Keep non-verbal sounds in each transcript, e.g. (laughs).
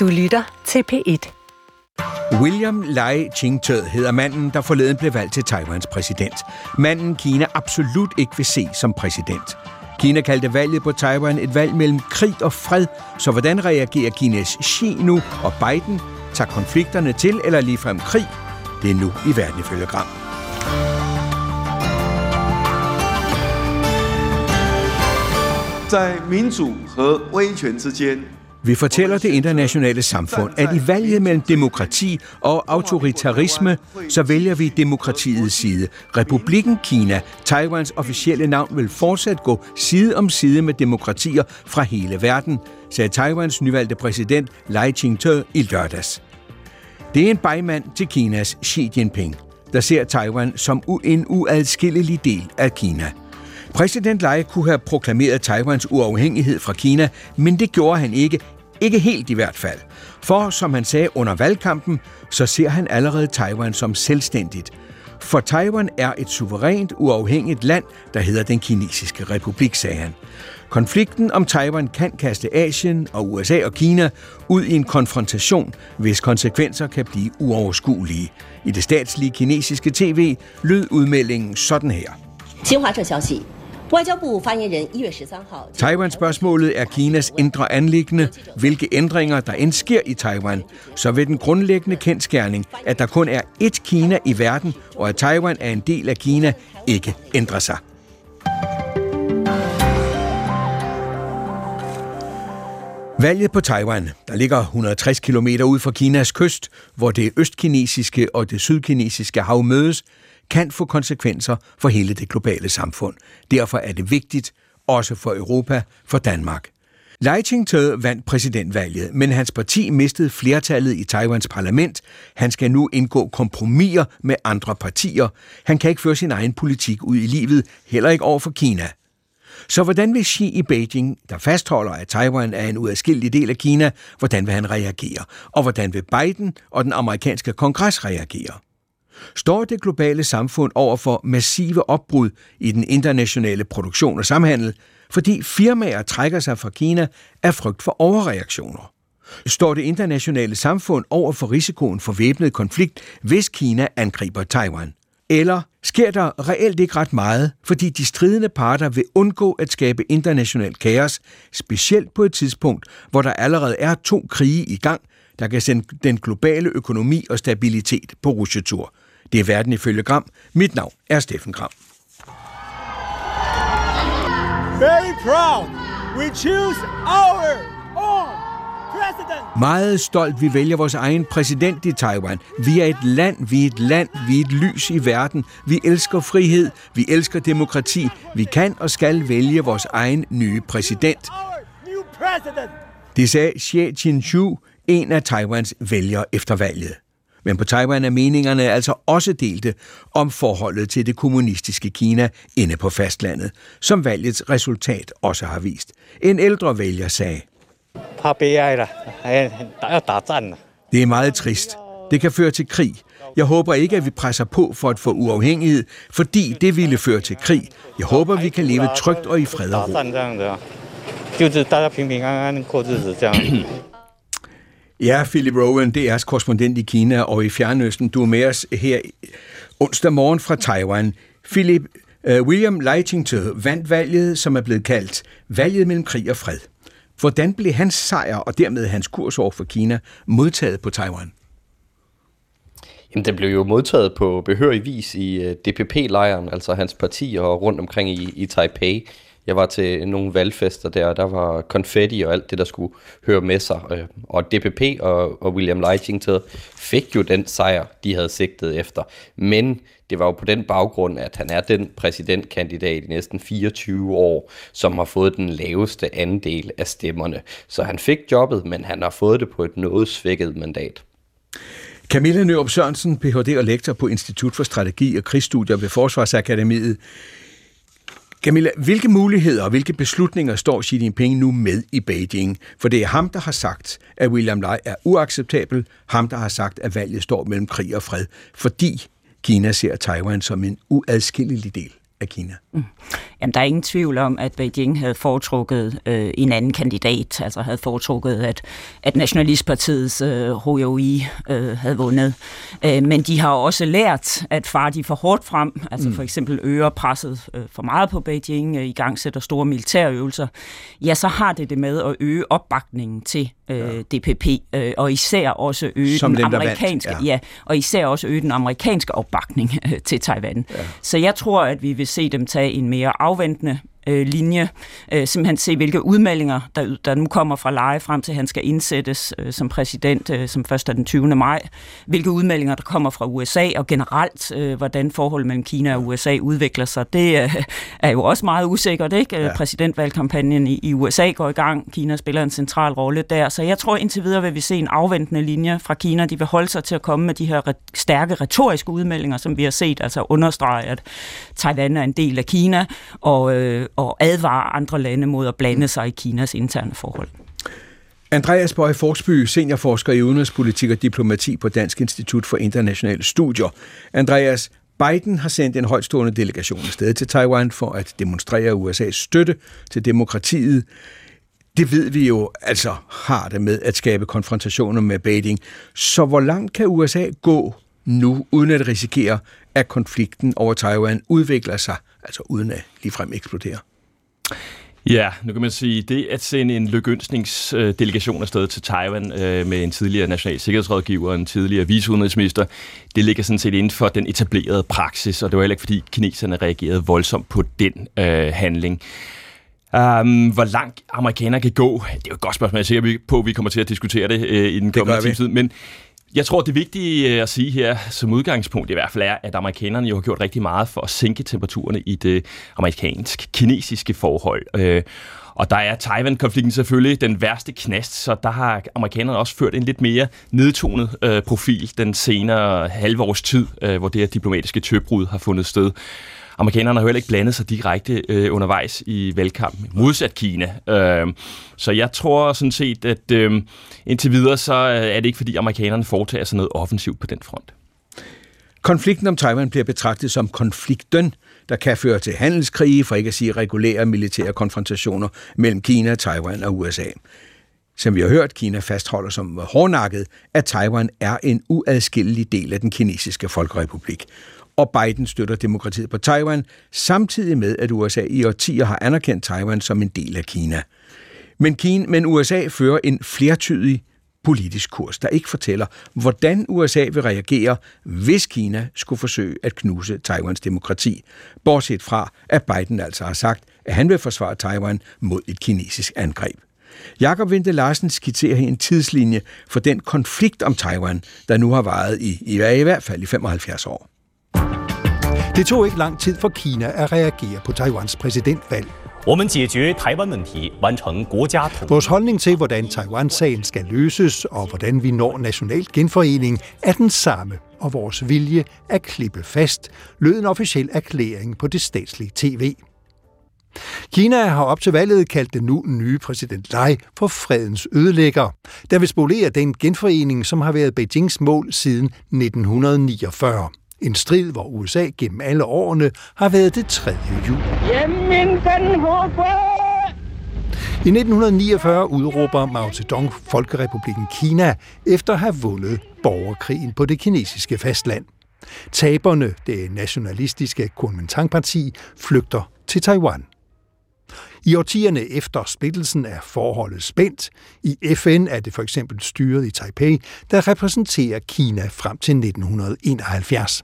Du lytter til P1. William Lai Ching-te hedder manden, der forleden blev valgt til Taiwans præsident. Manden Kina absolut ikke vil se som præsident. Kina kaldte valget på Taiwan et valg mellem krig og fred, så hvordan reagerer Kinas Xi nu og Biden? Tager konflikterne til eller ligefrem krig? Det er nu i verden ifølge Gram. 在民主和威权之间 vi fortæller det internationale samfund, at i valget mellem demokrati og autoritarisme, så vælger vi demokratiets side. Republikken Kina, Taiwans officielle navn, vil fortsat gå side om side med demokratier fra hele verden, sagde Taiwans nyvalgte præsident Lai Ching-te i lørdags. Det er en bejmand til Kinas Xi Jinping, der ser Taiwan som en uadskillelig del af Kina. Præsident Lai kunne have proklameret Taiwans uafhængighed fra Kina, men det gjorde han ikke. Ikke helt i hvert fald. For, som han sagde under valgkampen, så ser han allerede Taiwan som selvstændigt. For Taiwan er et suverænt, uafhængigt land, der hedder den kinesiske republik, sagde han. Konflikten om Taiwan kan kaste Asien og USA og Kina ud i en konfrontation, hvis konsekvenser kan blive uoverskuelige. I det statslige kinesiske tv lød udmeldingen sådan her. 新华社消息， Taiwan-spørgsmålet er Kinas indre anliggende. hvilke ændringer der end sker i Taiwan. Så ved den grundlæggende kendskærning, at der kun er ét Kina i verden, og at Taiwan er en del af Kina, ikke ændrer sig. Valget på Taiwan, der ligger 160 km ud fra Kinas kyst, hvor det østkinesiske og det sydkinesiske hav mødes, kan få konsekvenser for hele det globale samfund. Derfor er det vigtigt, også for Europa, for Danmark. Lai Ching-te vandt præsidentvalget, men hans parti mistede flertallet i Taiwans parlament. Han skal nu indgå kompromiser med andre partier. Han kan ikke føre sin egen politik ud i livet, heller ikke over for Kina. Så hvordan vil Xi i Beijing, der fastholder, at Taiwan er en uadskillelig del af Kina, hvordan vil han reagere? Og hvordan vil Biden og den amerikanske kongres reagere? Står det globale samfund over for massive opbrud i den internationale produktion og samhandel, fordi firmaer trækker sig fra Kina af frygt for overreaktioner? Står det internationale samfund over for risikoen for væbnet konflikt, hvis Kina angriber Taiwan? Eller sker der reelt ikke ret meget, fordi de stridende parter vil undgå at skabe international kaos, specielt på et tidspunkt, hvor der allerede er to krige i gang, der kan sende den globale økonomi og stabilitet på rusjetur. Det er verden ifølge Gram. Mit navn er Steffen Gram. Very proud. We choose our own president. Meget stolt, vi vælger vores egen præsident i Taiwan. Vi er et land, vi er et land, vi er et lys i verden. Vi elsker frihed, vi elsker demokrati. Vi kan og skal vælge vores egen nye præsident. Det sagde Xie Jinping, en af Taiwans vælgere efter valget. Men på Taiwan er meningerne altså også delte om forholdet til det kommunistiske Kina inde på fastlandet, som valgets resultat også har vist. En ældre vælger sagde, det er meget trist. Det kan føre til krig. Jeg håber ikke, at vi presser på for at få uafhængighed, fordi det ville føre til krig. Jeg håber, vi kan leve trygt og i fred og ro. Ja, Philip Rowan, det er korrespondent i Kina og i Fjernøsten. Du er med os her onsdag morgen fra Taiwan. Philip, uh, William Lai vandt valget, som er blevet kaldt valget mellem krig og fred. Hvordan blev hans sejr og dermed hans kurs over for Kina modtaget på Taiwan? Jamen, den blev jo modtaget på behørig vis i øh, DPP-lejren, altså hans parti og rundt omkring i, i Taipei. Jeg var til nogle valgfester der, og der var konfetti og alt det, der skulle høre med sig. Øh, og DPP og, og William Lai fik jo den sejr, de havde sigtet efter. Men det var jo på den baggrund, at han er den præsidentkandidat i næsten 24 år, som har fået den laveste andel af stemmerne. Så han fik jobbet, men han har fået det på et noget svækket mandat. Camilla Nørup Sørensen, Ph.D. og lektor på Institut for Strategi og Krigsstudier ved Forsvarsakademiet. Camilla, hvilke muligheder og hvilke beslutninger står Xi Jinping nu med i Beijing? For det er ham, der har sagt, at William Lai er uacceptabel. Ham, der har sagt, at valget står mellem krig og fred, fordi Kina ser Taiwan som en uadskillelig del af Kina? Mm. Jamen, der er ingen tvivl om, at Beijing havde foretrukket øh, en anden kandidat, altså havde foretrukket, at, at Nationalistpartiets øh, øh, havde vundet. Øh, men de har også lært, at far de for hårdt frem, altså mm. for eksempel øger presset øh, for meget på Beijing, øh, i gang sætter store militærøvelser, ja, så har det det med at øge opbakningen til øh, ja. DPP, øh, og især også øge Som den amerikanske, ja. ja, og især også øge den amerikanske opbakning (laughs) øh, til Taiwan. Ja. Så jeg tror, at vi vil se dem tage en mere afventende øh, linje. Øh, simpelthen se, hvilke udmeldinger, der, der nu kommer fra Leje frem til, at han skal indsættes øh, som præsident, øh, som først er den 20. maj. Hvilke udmeldinger, der kommer fra USA, og generelt, øh, hvordan forholdet mellem Kina og USA udvikler sig. Det øh, (laughs) er jo også meget usikkert, ikke? Ja. Præsidentvalgkampagnen i, i USA går i gang. Kina spiller en central rolle der. Så jeg tror indtil videre vil vi se en afventende linje fra Kina. De vil holde sig til at komme med de her re- stærke retoriske udmeldinger, som vi har set, altså understrege, at Taiwan er en del af Kina, og, øh, og advare andre lande mod at blande sig i Kinas interne forhold. Andreas Bøje Forsby, seniorforsker i udenrigspolitik og diplomati på Dansk Institut for Internationale Studier. Andreas, Biden har sendt en højtstående delegation afsted til Taiwan for at demonstrere USA's støtte til demokratiet. Det ved vi jo altså har det med at skabe konfrontationer med Beijing. Så hvor langt kan USA gå nu, uden at risikere, at konflikten over Taiwan udvikler sig, altså uden at ligefrem eksplodere? Ja, nu kan man sige, det at sende en lykønsningsdelegation afsted til Taiwan øh, med en tidligere national sikkerhedsrådgiver og en tidligere viceudenrigsminister, det ligger sådan set inden for den etablerede praksis, og det var heller ikke, fordi kineserne reagerede voldsomt på den øh, handling. Um, hvor langt amerikanere kan gå, det er jo et godt spørgsmål. Jeg er sikker på, at vi kommer til at diskutere det øh, i den kommende tid. Men jeg tror, det vigtige øh, at sige her, som udgangspunkt i hvert fald, er, at amerikanerne jo har gjort rigtig meget for at sænke temperaturerne i det amerikansk-kinesiske forhold. Øh, og der er Taiwan-konflikten selvfølgelig den værste knast, så der har amerikanerne også ført en lidt mere nedtonet øh, profil den senere halve års tid, øh, hvor det her diplomatiske tøbrud har fundet sted. Amerikanerne har heller ikke blandet sig direkte øh, undervejs i valgkampen, modsat Kina. Øh, så jeg tror sådan set, at øh, indtil videre, så øh, er det ikke fordi amerikanerne foretager sig noget offensivt på den front. Konflikten om Taiwan bliver betragtet som konflikten, der kan føre til handelskrige, for ikke at sige regulære militære konfrontationer mellem Kina, Taiwan og USA. Som vi har hørt, Kina fastholder som hårdnakket, at Taiwan er en uadskillelig del af den kinesiske folkerepublik og Biden støtter demokratiet på Taiwan, samtidig med, at USA i årtier har anerkendt Taiwan som en del af Kina. Men, Kina, men USA fører en flertydig politisk kurs, der ikke fortæller, hvordan USA vil reagere, hvis Kina skulle forsøge at knuse Taiwans demokrati, bortset fra, at Biden altså har sagt, at han vil forsvare Taiwan mod et kinesisk angreb. Jakob Vente Larsen skitserer her en tidslinje for den konflikt om Taiwan, der nu har varet i, i, i hvert fald i 75 år. Det tog ikke lang tid for Kina at reagere på Taiwans præsidentvalg. Vores holdning til, hvordan Taiwan-sagen skal løses og hvordan vi når national genforening, er den samme, og vores vilje at klippe fast, lød en officiel erklæring på det statslige tv. Kina har op til valget kaldt den nu nye præsident Lai for fredens ødelægger, der vil spolere den genforening, som har været Beijings mål siden 1949. En strid, hvor USA gennem alle årene har været det tredje hjul. I 1949 udråber Mao Zedong Folkerepublikken Kina efter at have vundet borgerkrigen på det kinesiske fastland. Taberne, det nationalistiske Kuomintang-parti, flygter til Taiwan. I årtierne efter splittelsen er forholdet spændt. I FN er det for eksempel styret i Taipei, der repræsenterer Kina frem til 1971.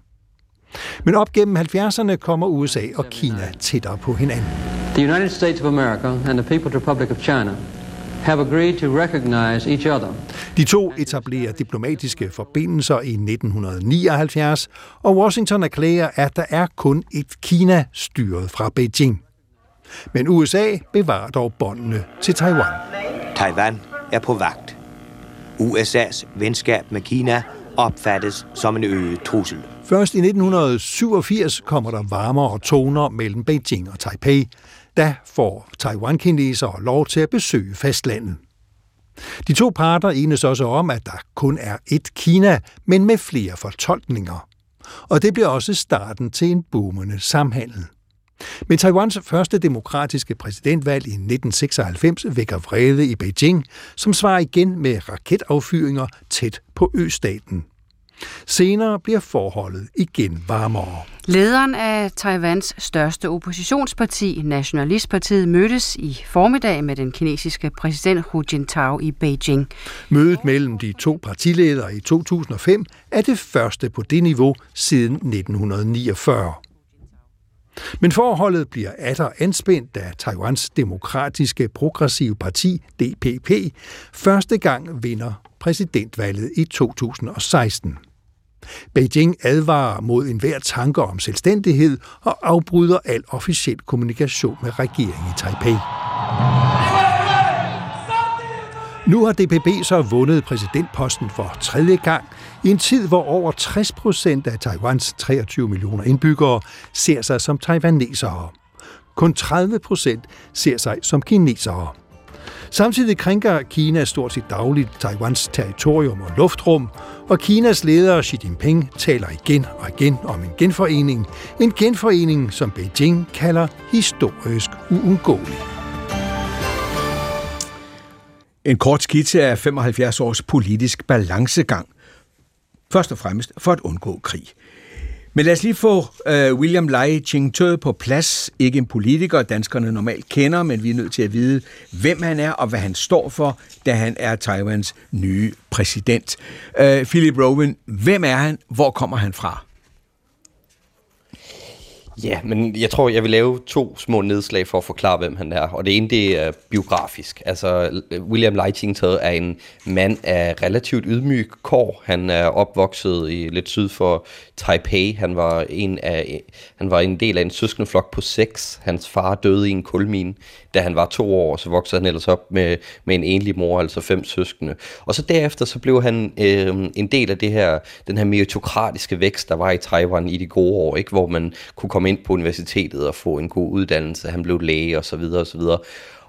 Men op gennem 70'erne kommer USA og Kina tættere på hinanden. The United States of America and the People's Republic of China have agreed to recognize each other. De to etablerer diplomatiske forbindelser i 1979, og Washington erklærer, at der er kun et Kina styret fra Beijing. Men USA bevarer dog båndene til Taiwan. Taiwan er på vagt. USA's venskab med Kina opfattes som en øget trussel. Først i 1987 kommer der varmere toner mellem Beijing og Taipei. Da får Taiwan-kinesere lov til at besøge fastlandet. De to parter enes også om, at der kun er ét Kina, men med flere fortolkninger. Og det bliver også starten til en boomende samhandel. Men Taiwans første demokratiske præsidentvalg i 1996 vækker vrede i Beijing, som svarer igen med raketaffyringer tæt på østaten. Senere bliver forholdet igen varmere. Lederen af Taiwans største oppositionsparti, Nationalistpartiet, mødtes i formiddag med den kinesiske præsident Hu Jintao i Beijing. Mødet mellem de to partiledere i 2005 er det første på det niveau siden 1949. Men forholdet bliver atter anspændt, da Taiwans demokratiske progressive parti, DPP, første gang vinder præsidentvalget i 2016. Beijing advarer mod enhver tanke om selvstændighed og afbryder al officiel kommunikation med regeringen i Taipei. Nu har DPP så vundet præsidentposten for tredje gang, i en tid, hvor over 60 procent af Taiwans 23 millioner indbyggere ser sig som taiwanesere. Kun 30 procent ser sig som kinesere. Samtidig krænker Kina stort set dagligt Taiwans territorium og luftrum, og Kinas leder Xi Jinping taler igen og igen om en genforening. En genforening, som Beijing kalder historisk uundgåelig. En kort skitse af 75 års politisk balancegang. Først og fremmest for at undgå krig. Men lad os lige få øh, William Lai Ching-te på plads. Ikke en politiker, danskerne normalt kender, men vi er nødt til at vide, hvem han er og hvad han står for, da han er Taiwans nye præsident. Øh, Philip Rowan, hvem er han? Hvor kommer han fra? Ja, men jeg tror, jeg vil lave to små nedslag for at forklare, hvem han er. Og det ene, det er biografisk. Altså, William Leichington er en mand af relativt ydmyg kår. Han er opvokset i lidt syd for Taipei. Han var en, af, han var en del af en søskendeflok på seks. Hans far døde i en kulmine, da han var to år, så voksede han ellers op med, med en enlig mor, altså fem søskende. Og så derefter så blev han øh, en del af det her, den her meritokratiske vækst, der var i Taiwan i de gode år, ikke? hvor man kunne komme ind på universitetet og få en god uddannelse. Han blev læge og så videre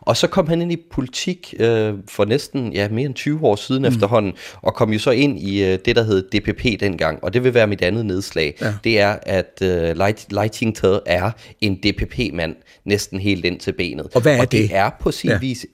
og så kom han ind i politik øh, for næsten ja, mere end 20 år siden mm. efterhånden, og kom jo så ind i øh, det, der hed DPP dengang. Og det vil være mit andet nedslag. Ja. Det er, at øh, Lighting er en DPP-mand næsten helt ind til benet. Og hvad er og det? det er på sin ja. vis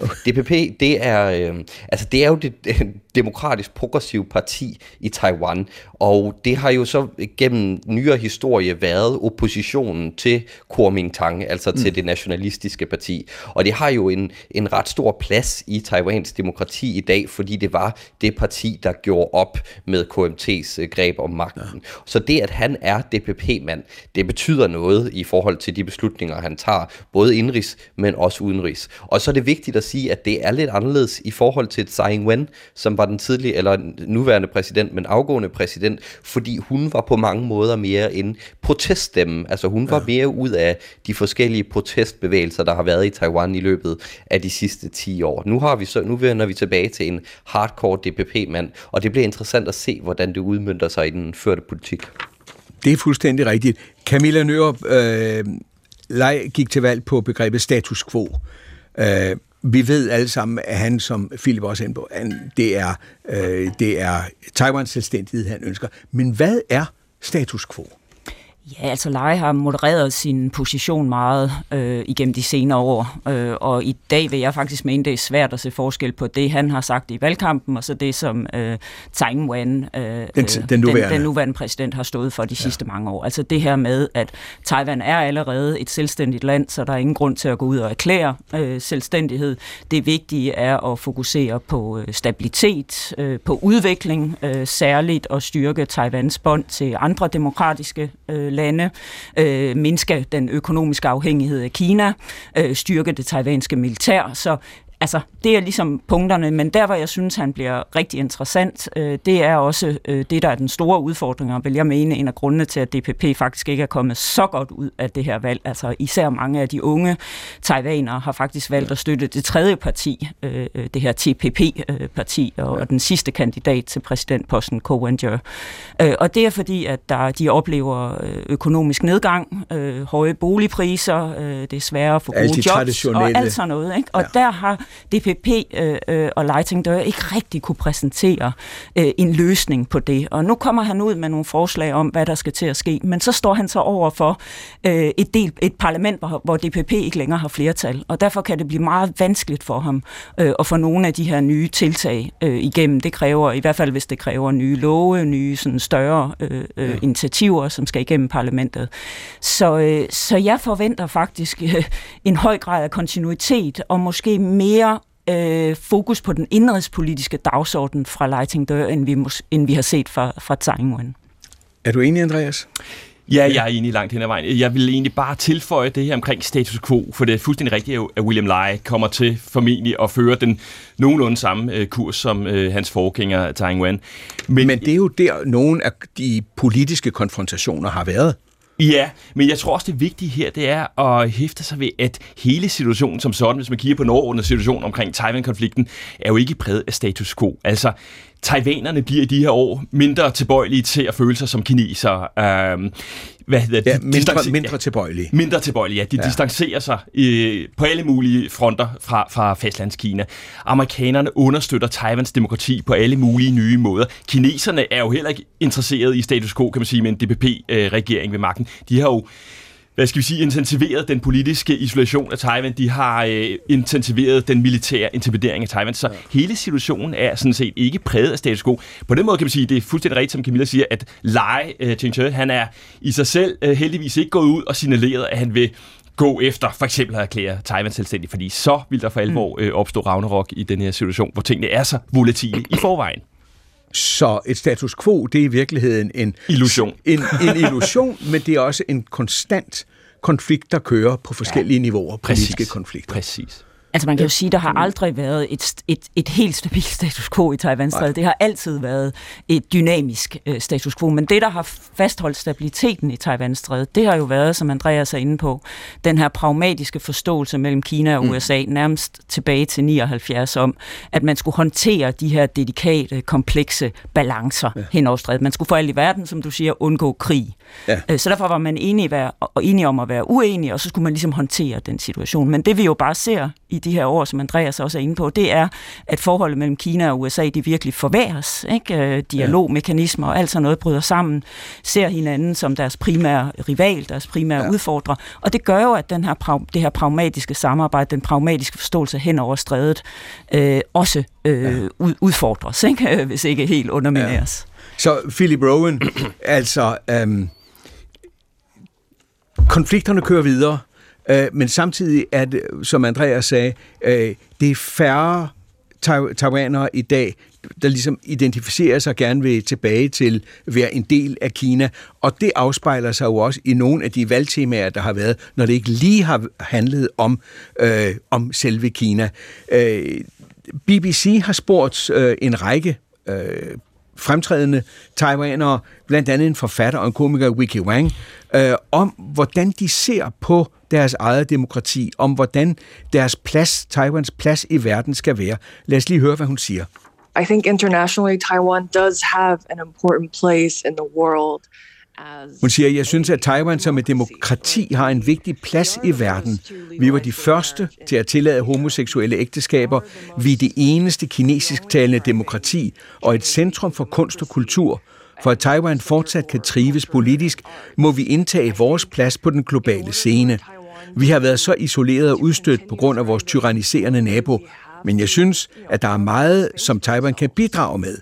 DPP, det er, øh, altså det er jo det (laughs) demokratisk progressive parti i Taiwan, og det har jo så gennem nyere historie været oppositionen til Kuomintang, altså til mm. det nationalistiske parti. Og det har jo en, en ret stor plads i Taiwans demokrati i dag, fordi det var det parti, der gjorde op med KMT's øh, greb om magten. Ja. Så det, at han er DPP-mand, det betyder noget i forhold til de beslutninger, han tager, både indrigs, men også udenrigs. Og så er det vigtigt at sige, at det er lidt anderledes i forhold til Tsai Ing-wen, som var den tidlige, eller nuværende præsident, men afgående præsident, fordi hun var på mange måder mere en proteststemme. Altså hun var ja. mere ud af de forskellige protestbevægelser, der har været i Taiwan i løbet af de sidste 10 år. Nu, har vi så, nu vender vi tilbage til en hardcore DPP-mand, og det bliver interessant at se, hvordan det udmyndter sig i den førte politik. Det er fuldstændig rigtigt. Camilla Nørup øh, Lej gik til valg på begrebet status quo. Øh, vi ved alle sammen, at han, som Philip også er på, han, det, er, øh, det er Taiwans selvstændighed, han ønsker. Men hvad er status quo? Ja, altså Leje har modereret sin position meget øh, igennem de senere år, øh, og i dag vil jeg faktisk mene, det er svært at se forskel på det, han har sagt i valgkampen, og så det, som øh, Tsai Ing-wen, øh, den, den, nuværende. Den, den nuværende præsident, har stået for de ja. sidste mange år. Altså det her med, at Taiwan er allerede et selvstændigt land, så der er ingen grund til at gå ud og erklære øh, selvstændighed. Det vigtige er at fokusere på øh, stabilitet, øh, på udvikling, øh, særligt at styrke Taiwans bånd til andre demokratiske øh, lande, øh, mindske den økonomiske afhængighed af Kina, øh, styrke det taiwanske militær. Så altså, det er ligesom punkterne, men der, hvor jeg synes, han bliver rigtig interessant, øh, det er også øh, det, der er den store udfordring, og vil jeg mene, en af grundene til, at DPP faktisk ikke er kommet så godt ud af det her valg. Altså især mange af de unge taiwanere har faktisk valgt at støtte det tredje parti, øh, øh det her TPP-parti, og, og den sidste kandidat til præsidentposten, Ko Wen-je. Øh, og det er fordi, at der, de oplever øh, økonomisk nedgang, øh, høje boligpriser, øh, det er sværere at få gode jobs, og alt sådan noget. Ikke? Og ja. der har DPP øh, øh, og Leiting Dør ikke rigtig kunne præsentere øh, en løsning på det. Og nu kommer han ud med nogle forslag om, hvad der skal til at ske, men så står han så over for øh, et, del, et parlament, hvor, hvor DPP ikke længere har flertal, og derfor kan det blive meget vanskeligt for ham øh, at få nogle af de her nye tiltag øh, igennem. Det kræver, i hvert fald hvis det kræver nye love, nye sådan større øh, øh, initiativer, som skal igennem parlamentet. Så, øh, så jeg forventer faktisk øh, (laughs) en høj grad af kontinuitet, og måske mere øh, fokus på den indrigspolitiske dagsorden fra Leiting Dør, end vi, end vi har set fra, fra Taiwan. Er du enig, Andreas? Ja, jeg er enig langt hen ad vejen. Jeg vil egentlig bare tilføje det her omkring status quo, for det er fuldstændig rigtigt, at William Lai kommer til formentlig at føre den nogenlunde samme øh, kurs som øh, hans forgænger Taiwan. Men, Men det er jo der, nogle af de politiske konfrontationer har været. Ja, men jeg tror også, det vigtige her, det er at hæfte sig ved, at hele situationen som sådan, hvis man kigger på den overordnede situation omkring Taiwan-konflikten, er jo ikke præget af status quo. Altså, taiwanerne bliver i de her år mindre tilbøjelige til at føle sig som kinesere. Øhm, hvad hedder det? Ja, mindre, mindre tilbøjelige. Mindre tilbøjelige, ja. De ja. distancerer sig øh, på alle mulige fronter fra, fra fastlandskina. Amerikanerne understøtter Taiwans demokrati på alle mulige nye måder. Kineserne er jo heller ikke interesseret i status quo, kan man sige, med en DPP-regering øh, ved magten. De har jo hvad skal vi sige, intensiveret den politiske isolation af Taiwan. De har øh, intensiveret den militære intimidering af Taiwan. Så ja. hele situationen er sådan set ikke præget af status quo. På den måde kan man sige, det er fuldstændig rigtigt, som Camilla siger, at Lai øh, Ching han er i sig selv øh, heldigvis ikke gået ud og signaleret, at han vil gå efter for eksempel at erklære Taiwan selvstændig, fordi så vil der for alvor mm. øh, opstå Ragnarok i den her situation, hvor tingene er så volatile i forvejen. Så et status quo, det er i virkeligheden en illusion. En, en illusion, (laughs) men det er også en konstant konflikt, der kører på forskellige ja. niveauer, politiske Præcis. konflikter. Præcis. Altså man kan jo sige, der har aldrig været et, et, et helt stabilt (laughs) status quo i Taiwan-strædet. Det har altid været et dynamisk øh, status quo. Men det, der har fastholdt stabiliteten i Taiwan-strædet, det har jo været, som Andreas er inde på, den her pragmatiske forståelse mellem Kina og USA, mm. nærmest tilbage til 79 om, at man skulle håndtere de her dedikate, komplekse balancer ja. hen over strædet. Man skulle for alt i verden, som du siger, undgå krig. Ja. Øh, så derfor var man enige, og enige om at være uenige, og så skulle man ligesom håndtere den situation. Men det vi jo bare ser i de her år, som Andreas også er inde på, det er, at forholdet mellem Kina og USA, de virkelig forværres. Ikke? Øh, dialogmekanismer og alt sådan noget bryder sammen, ser hinanden som deres primære rival, deres primære ja. udfordrer. Og det gør jo, at den her, det her pragmatiske samarbejde, den pragmatiske forståelse hen over strædet, øh, også øh, ja. udfordres, ikke? (laughs) hvis ikke helt undermineres. Ja. Så Philip Rowan, (clears throat) altså... Øhm, konflikterne kører videre. Øh, men samtidig er det, som Andreas sagde, øh, det er færre taiwanere i dag, der ligesom identificerer sig gerne ved tilbage til at være en del af Kina. Og det afspejler sig jo også i nogle af de valgtemaer, der har været, når det ikke lige har handlet om, øh, om selve Kina. Øh, BBC har spurgt øh, en række øh, fremtrædende taiwanere, blandt andet en forfatter og en komiker, Wiki Wang, øh, om hvordan de ser på deres eget demokrati, om hvordan deres plads, Taiwans plads i verden skal være. Lad os lige høre, hvad hun siger. I think internationally Taiwan does have an important place in the world. Hun siger, jeg synes, at Taiwan som et demokrati har en vigtig plads i verden. Vi var de første til at tillade homoseksuelle ægteskaber. Vi er det eneste kinesisk-talende demokrati og et centrum for kunst og kultur. For at Taiwan fortsat kan trives politisk, må vi indtage vores plads på den globale scene. Vi har været så isoleret og udstødt på grund af vores tyranniserende nabo, men jeg synes, at der er meget, som Taiwan kan bidrage med.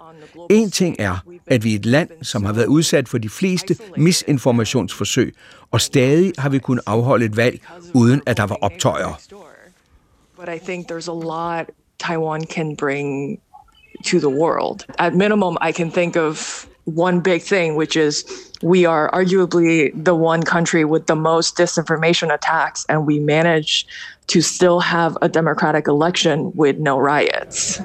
En ting er, at vi er et land, som har været udsat for de fleste misinformationsforsøg, og stadig har vi kunnet afholde et valg, uden at der var optøjer. But I think there's a lot Taiwan can bring to the world. At minimum, I can think of one big thing, which is we are arguably the one country with the most disinformation attacks, and we manage to still have a democratic election with no riots.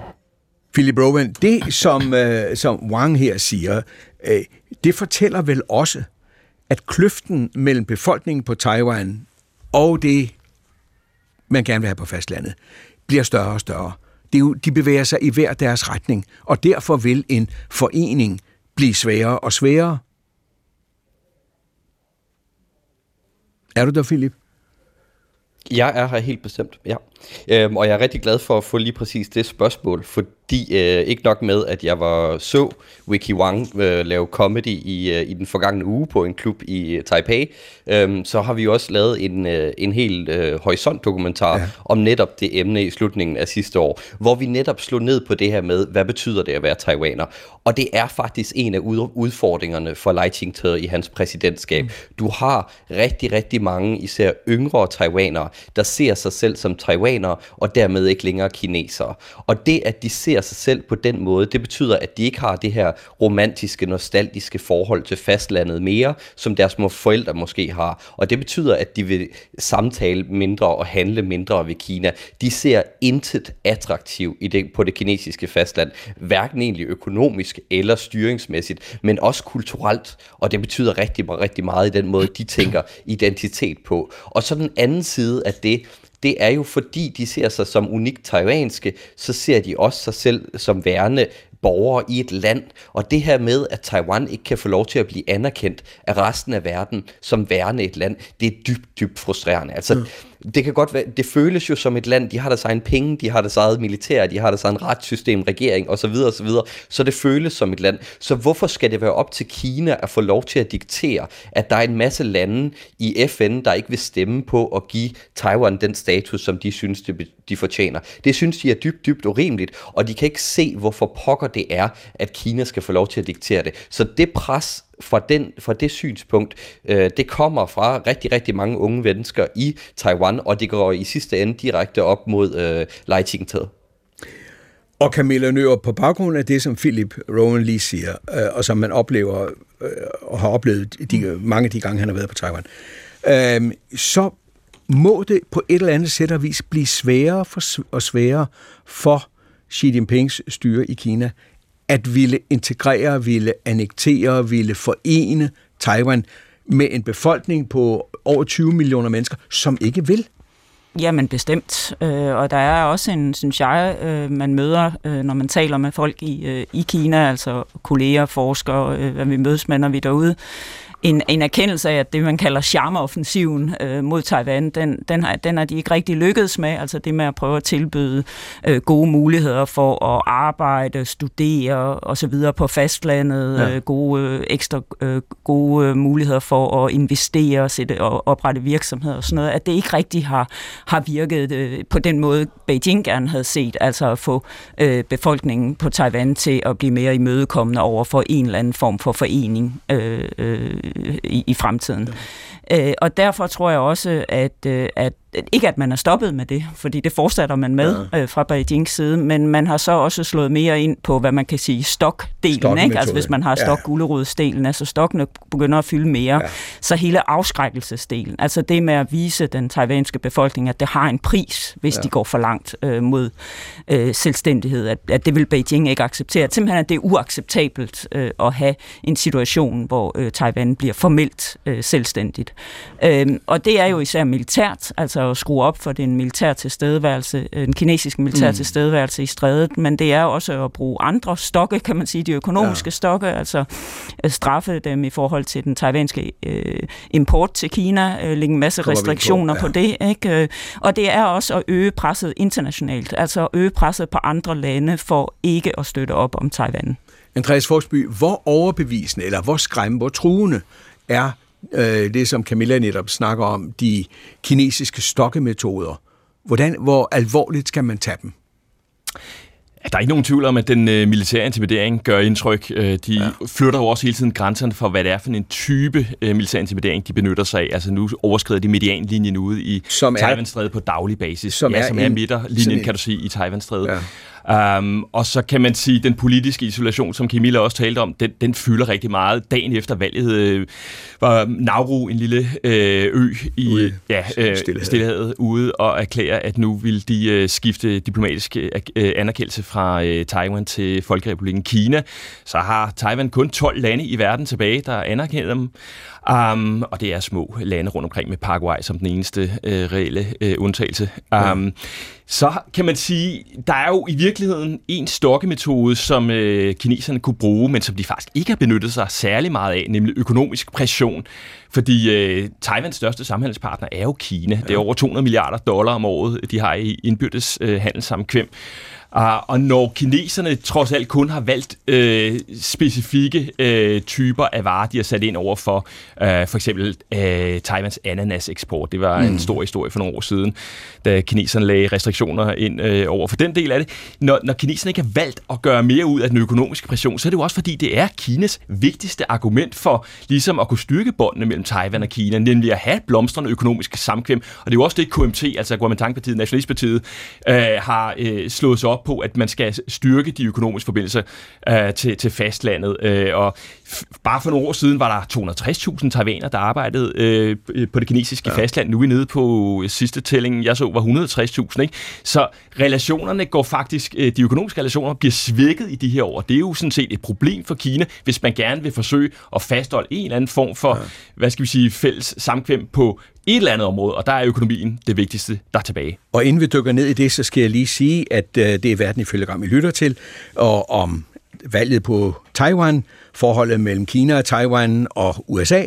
Philip Rowan, det som, uh, som Wang her siger, uh, det fortæller vel også, at kløften mellem befolkningen på Taiwan og det, man gerne vil have på fastlandet, bliver større og større. Det er jo, de bevæger sig i hver deres retning, og derfor vil en forening blive sværere og sværere. Er du der, Philip? Jeg er her helt bestemt, ja. Øhm, og jeg er rigtig glad for at få lige præcis det spørgsmål, fordi øh, ikke nok med, at jeg var så Wiki Wang øh, lave comedy i, øh, i den forgangne uge på en klub i øh, Taipei, øh, så har vi jo også lavet en, øh, en helt øh, horisont-dokumentar ja. om netop det emne i slutningen af sidste år, hvor vi netop slog ned på det her med, hvad betyder det at være taiwaner? Og det er faktisk en af udfordringerne for Lai Ching-te i hans præsidentskab. Mm. Du har rigtig, rigtig mange, især yngre taiwanere, der ser sig selv som taiwanere, og dermed ikke længere kinesere. Og det, at de ser sig selv på den måde, det betyder, at de ikke har det her romantiske, nostalgiske forhold til fastlandet mere, som deres små forældre måske har. Og det betyder, at de vil samtale mindre og handle mindre ved Kina. De ser intet attraktiv i det, på det kinesiske fastland, hverken egentlig økonomisk eller styringsmæssigt, men også kulturelt. Og det betyder rigtig, rigtig meget i den måde, de tænker identitet på. Og så den anden side af det, det er jo fordi, de ser sig som unikt taiwanske, så ser de også sig selv som værende borgere i et land, og det her med, at Taiwan ikke kan få lov til at blive anerkendt af resten af verden som værende et land, det er dybt, dybt frustrerende. Altså, mm det kan godt være, det føles jo som et land, de har deres egen penge, de har deres eget militær, de har deres egen retssystem, regering osv. osv. Så det føles som et land. Så hvorfor skal det være op til Kina at få lov til at diktere, at der er en masse lande i FN, der ikke vil stemme på at give Taiwan den status, som de synes, de fortjener? Det synes de er dybt, dybt urimeligt, og de kan ikke se, hvorfor pokker det er, at Kina skal få lov til at diktere det. Så det pres, fra, den, fra det synspunkt, øh, det kommer fra rigtig, rigtig mange unge mennesker i Taiwan, og det går i sidste ende direkte op mod øh, Lai Ching-te. Og Camilla Nøer, på baggrund af det, som Philip Rowan lige siger, øh, og som man oplever øh, og har oplevet de, mange af de gange, han har været på Taiwan, øh, så må det på et eller andet sæt og vis blive sværere for, og sværere for Xi Jinpings styre i Kina at ville integrere, ville annektere, ville forene Taiwan med en befolkning på over 20 millioner mennesker, som ikke vil. Jamen bestemt, øh, og der er også en, synes jeg, øh, man møder, øh, når man taler med folk i, i Kina, altså kolleger, forskere, hvad vi mødes med, når vi er derude, en, en erkendelse af, at det, man kalder charmeoffensiven øh, mod Taiwan, den, den, har, den har de ikke rigtig lykkedes med, altså det med at prøve at tilbyde øh, gode muligheder for at arbejde, studere osv. på fastlandet, ja. øh, gode, øh, ekstra øh, gode muligheder for at investere sætte, og oprette virksomheder og sådan noget, at det ikke rigtig har, har virket øh, på den måde, Beijing gerne havde set, altså at få øh, befolkningen på Taiwan til at blive mere imødekommende over for en eller anden form for forening øh, øh, i, i fremtiden. Ja. Øh, og derfor tror jeg også, at, øh, at ikke at man er stoppet med det, fordi det fortsætter man med ja. øh, fra Beijings side, men man har så også slået mere ind på, hvad man kan sige, stokdelen, ikke? Altså hvis man har stok ja. altså stokkene begynder at fylde mere, ja. så hele afskrækkelsesdelen, altså det med at vise den taiwanske befolkning, at det har en pris, hvis ja. de går for langt øh, mod øh, selvstændighed, at, at det vil Beijing ikke acceptere. Simpelthen at det er uacceptabelt øh, at have en situation, hvor øh, Taiwan bliver formelt øh, selvstændigt. Øh, og det er jo især militært, altså at skrue op for den militær tilstedeværelse, øh, den kinesiske militær mm. tilstedeværelse i strædet, men det er også at bruge andre stokke, kan man sige, de økonomiske ja. stokke, altså at straffe dem i forhold til den taiwanske øh, import til Kina, øh, lægge en masse Kommer restriktioner på, ja. på det, ikke? Øh, og det er også at øge presset internationalt, altså at øge presset på andre lande for ikke at støtte op om Taiwan. Andreas Forsby, hvor overbevisende eller hvor skræmmende, hvor truende er øh, det, som Camilla netop snakker om, de kinesiske stokkemetoder. Hvordan, hvor alvorligt skal man tage dem? Der er ikke nogen tvivl om, at den øh, militære intimidering gør indtryk. Øh, de ja. flytter jo også hele tiden grænserne for, hvad det er for en type øh, militær intimidering, de benytter sig af. Altså nu overskrider de medianlinjen ude i Taiwanstrædet på daglig basis. Som ja, er som er midterlinjen, kan du sige, i Taiwanstrædet. Ja. Um, og så kan man sige, at den politiske isolation, som Camilla også talte om, den, den fylder rigtig meget. Dagen efter valget øh, var Nauru en lille øh, ø i ude. ja, øh, stillehavet ude og erklære, at nu vil de øh, skifte diplomatisk øh, anerkendelse fra øh, Taiwan til Folkerepubliken Kina. Så har Taiwan kun 12 lande i verden tilbage, der anerkender dem. Um, og det er små lande rundt omkring med Paraguay som den eneste øh, reelle øh, undtagelse. Um, ja. Så kan man sige, der er jo i virkeligheden en stokkemetode, som øh, kineserne kunne bruge, men som de faktisk ikke har benyttet sig særlig meget af, nemlig økonomisk pression. Fordi øh, Taiwans største samhandelspartner er jo Kina. Ja. Det er over 200 milliarder dollar om året, de har i indbyrdes øh, handelssamkvem. Uh, og når kineserne trods alt kun har valgt øh, specifikke øh, typer af varer, de har sat ind over for, øh, for eksempel øh, Taiwans ananas-eksport. Det var mm. en stor historie for nogle år siden, da kineserne lagde restriktioner ind øh, over for den del af det. Når, når kineserne ikke har valgt at gøre mere ud af den økonomiske pression, så er det jo også fordi, det er Kinas vigtigste argument for ligesom at kunne styrke båndene mellem Taiwan og Kina, nemlig at have blomstrende økonomiske samkvem. Og det er jo også det, KMT, altså Kuomintang-partiet, Nationalistpartiet, øh, har øh, slået sig op på, at man skal styrke de økonomiske forbindelser øh, til, til fastlandet. Øh, og bare for nogle år siden var der 260.000 taiwaner, der arbejdede øh, på det kinesiske ja. fastland. Nu er vi nede på sidste tælling, jeg så var 160.000. Ikke? Så relationerne går faktisk, øh, de økonomiske relationer bliver svækket i de her år. Det er jo sådan set et problem for Kina, hvis man gerne vil forsøge at fastholde en eller anden form for, ja. hvad skal vi sige, fælles samkvem på et eller andet område, og der er økonomien det vigtigste, der er tilbage. Og inden vi dykker ned i det, så skal jeg lige sige, at øh, det er verden ifølge Gram, vi lytter til, og om valget på Taiwan, forholdet mellem Kina og Taiwan og USA.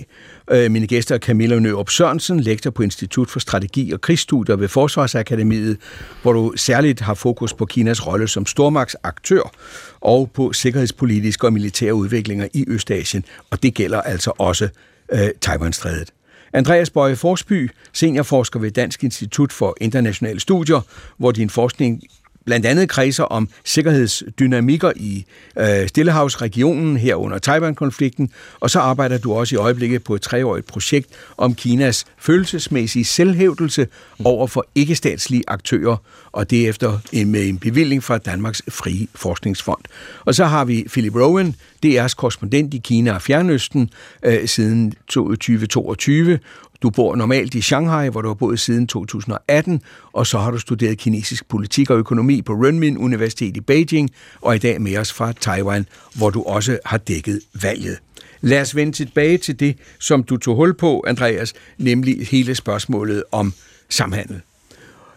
Øh, mine gæster er Camilla Nørup Sørensen, lektor på Institut for Strategi og Krigsstudier ved Forsvarsakademiet, hvor du særligt har fokus på Kinas rolle som stormagtsaktør og på sikkerhedspolitiske og militære udviklinger i Østasien, og det gælder altså også øh, Taiwan-strædet. Andreas Bøje Forsby, seniorforsker ved Dansk Institut for Internationale Studier, hvor din forskning blandt andet kredser om sikkerhedsdynamikker i øh, Stillehavsregionen herunder Taiwan-konflikten, og så arbejder du også i øjeblikket på et treårigt projekt om Kinas følelsesmæssige selvhævdelse over for ikke-statslige aktører, og det efter med en bevilling fra Danmarks Frie Forskningsfond. Og så har vi Philip Rowan, DR's korrespondent i Kina og Fjernøsten øh, siden 2022, du bor normalt i Shanghai, hvor du har boet siden 2018, og så har du studeret kinesisk politik og økonomi på Renmin Universitet i Beijing, og i dag med os fra Taiwan, hvor du også har dækket valget. Lad os vende tilbage til det, som du tog hul på, Andreas, nemlig hele spørgsmålet om samhandel.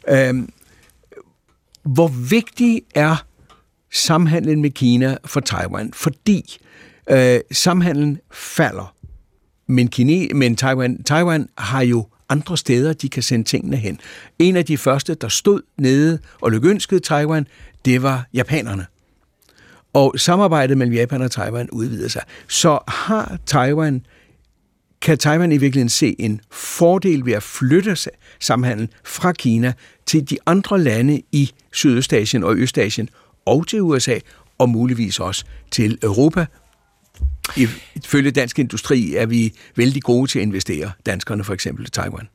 Øhm, hvor vigtig er samhandlen med Kina for Taiwan? Fordi øh, samhandlen falder men, Kine, men Taiwan, Taiwan har jo andre steder, de kan sende tingene hen. En af de første, der stod nede og lykønskede Taiwan, det var japanerne. Og samarbejdet mellem Japan og Taiwan udvider sig. Så har Taiwan, kan Taiwan i virkeligheden se en fordel ved at flytte samhandlen fra Kina til de andre lande i Sydøstasien og Østasien og til USA og muligvis også til Europa, Ifølge Dansk Industri er vi vældig gode til at investere, danskerne for eksempel i Taiwan.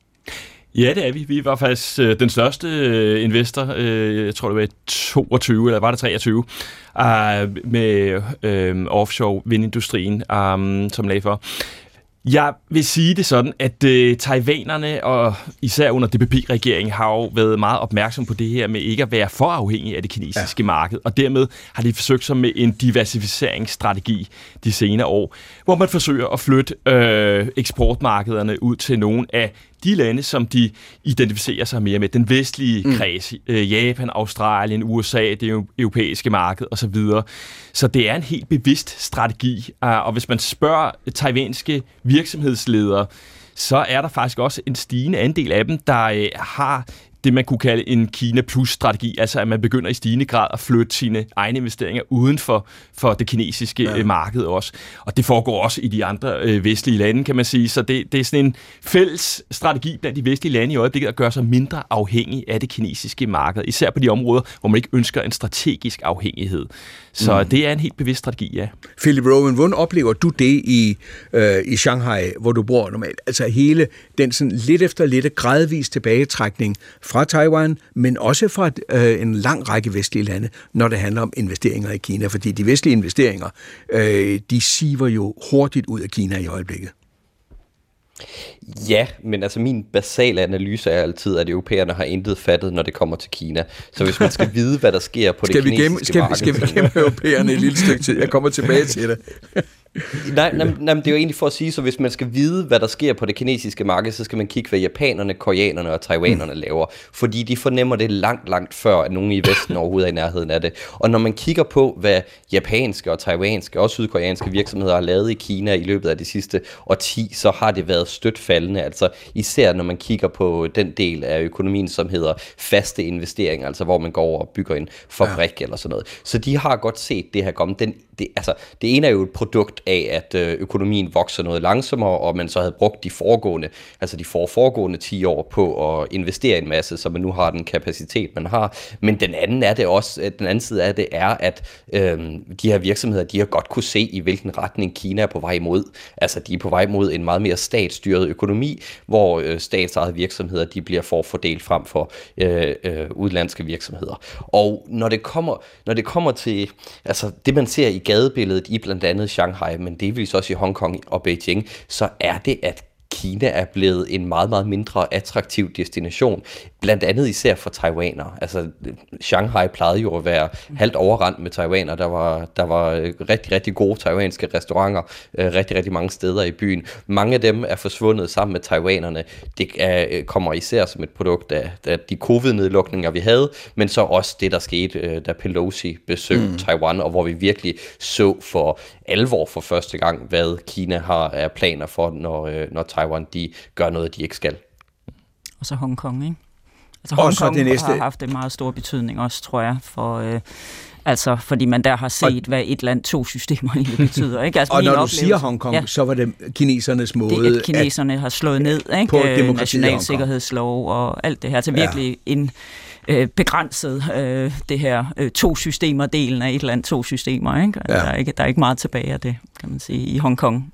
Ja, det er vi. Vi var faktisk øh, den største øh, investor, øh, jeg tror det var 22, eller var det 23, øh, med øh, offshore vindindustrien, øh, som lag for. Jeg vil sige det sådan, at øh, taiwanerne, og især under DPP-regeringen, har jo været meget opmærksom på det her med ikke at være for afhængig af det kinesiske ja. marked, og dermed har de forsøgt sig med en diversificeringsstrategi de senere år, hvor man forsøger at flytte øh, eksportmarkederne ud til nogle af de lande, som de identificerer sig mere med, den vestlige mm. kreds, øh, Japan, Australien, USA, det europæiske marked osv. Så det er en helt bevidst strategi, øh, og hvis man spørger taiwanske virksomhedsledere, så er der faktisk også en stigende andel af dem, der øh, har det, man kunne kalde en Kina Plus-strategi, altså at man begynder i stigende grad at flytte sine egne investeringer uden for, for det kinesiske ja. Øh, marked også. Og det foregår også i de andre øh, vestlige lande, kan man sige. Så det, det er sådan en fælles strategi blandt de vestlige lande i øjeblikket at gøre sig mindre afhængig af det kinesiske marked, især på de områder, hvor man ikke ønsker en strategisk afhængighed. Så mm. det er en helt bevidst strategi, ja. Philip Rowan, hvordan oplever du det i, øh, i Shanghai, hvor du bor normalt? Altså hele den sådan lidt efter lidt gradvis tilbagetrækning fra Taiwan, men også fra øh, en lang række vestlige lande, når det handler om investeringer i Kina. Fordi de vestlige investeringer, øh, de siver jo hurtigt ud af Kina i øjeblikket. Ja, men altså min basale analyse er altid, at europæerne har intet fattet, når det kommer til Kina. Så hvis man skal vide, hvad der sker på skal (laughs) det kinesiske vi gemme, skal, marked... Skal vi gemme europæerne et lille stykke tid? Jeg kommer tilbage til det. (laughs) nej, nej, nej, det er jo egentlig for at sige, så hvis man skal vide, hvad der sker på det kinesiske marked, så skal man kigge, hvad japanerne, koreanerne og taiwanerne mm. laver. Fordi de fornemmer det langt, langt før, at nogen i Vesten overhovedet er i nærheden af det. Og når man kigger på, hvad japanske og taiwanske og sydkoreanske virksomheder har lavet i Kina i løbet af de sidste årti, så har det været stødt faldende. Altså især når man kigger på den del af økonomien, som hedder faste investeringer, altså hvor man går over og bygger en fabrik ja. eller sådan noget. Så de har godt set det her komme. Den, det, altså, det ene er jo et produkt af, at øh, økonomien vokser noget langsommere, og man så havde brugt de foregående, altså de for foregående 10 år på at investere en masse, så man nu har den kapacitet, man har. Men den anden er det også, den anden side af det er, at øh, de her virksomheder, de har godt kunne se, i hvilken retning Kina er på vej mod. Altså, de er på vej mod en meget mere statsstyret økonomi, hvor øh, statsejede virksomheder, de bliver forfordelt frem for øh, øh, udlandske virksomheder. Og når det kommer, når det kommer til altså, det, man ser i gadebilledet i blandt andet Shanghai, men delvis også i Hongkong og Beijing, så er det, at Kina er blevet en meget, meget mindre attraktiv destination, blandt andet især for taiwanere. Altså, Shanghai plejede jo at være halvt overrendt med taiwanere. Der var, der var rigtig, rigtig gode taiwanske restauranter øh, rigtig, rigtig mange steder i byen. Mange af dem er forsvundet sammen med taiwanerne. Det er, øh, kommer især som et produkt af, af de covid-nedlukninger, vi havde, men så også det, der skete, øh, da Pelosi besøgte mm. Taiwan, og hvor vi virkelig så for alvor for første gang, hvad Kina har af planer for, når, når Taiwan de gør noget, de ikke skal. Og så Hongkong, ikke? Altså Hongkong det næste... har haft en meget stor betydning også, tror jeg, for... Øh, Altså, fordi man der har set, og, hvad et land, to systemer egentlig (laughs) betyder. Ikke? Altså, og når du siger Hongkong, ja, så var det kinesernes måde... Det, at kineserne at, har slået ned, ikke? På øh, nationalsikkerhedslov og alt det her, til virkelig ja. en øh, begrænset øh, det her øh, to systemer delen af et land, to systemer. Ikke? Ja. Der, er ikke, der er ikke meget tilbage af det, kan man sige, i Hongkong.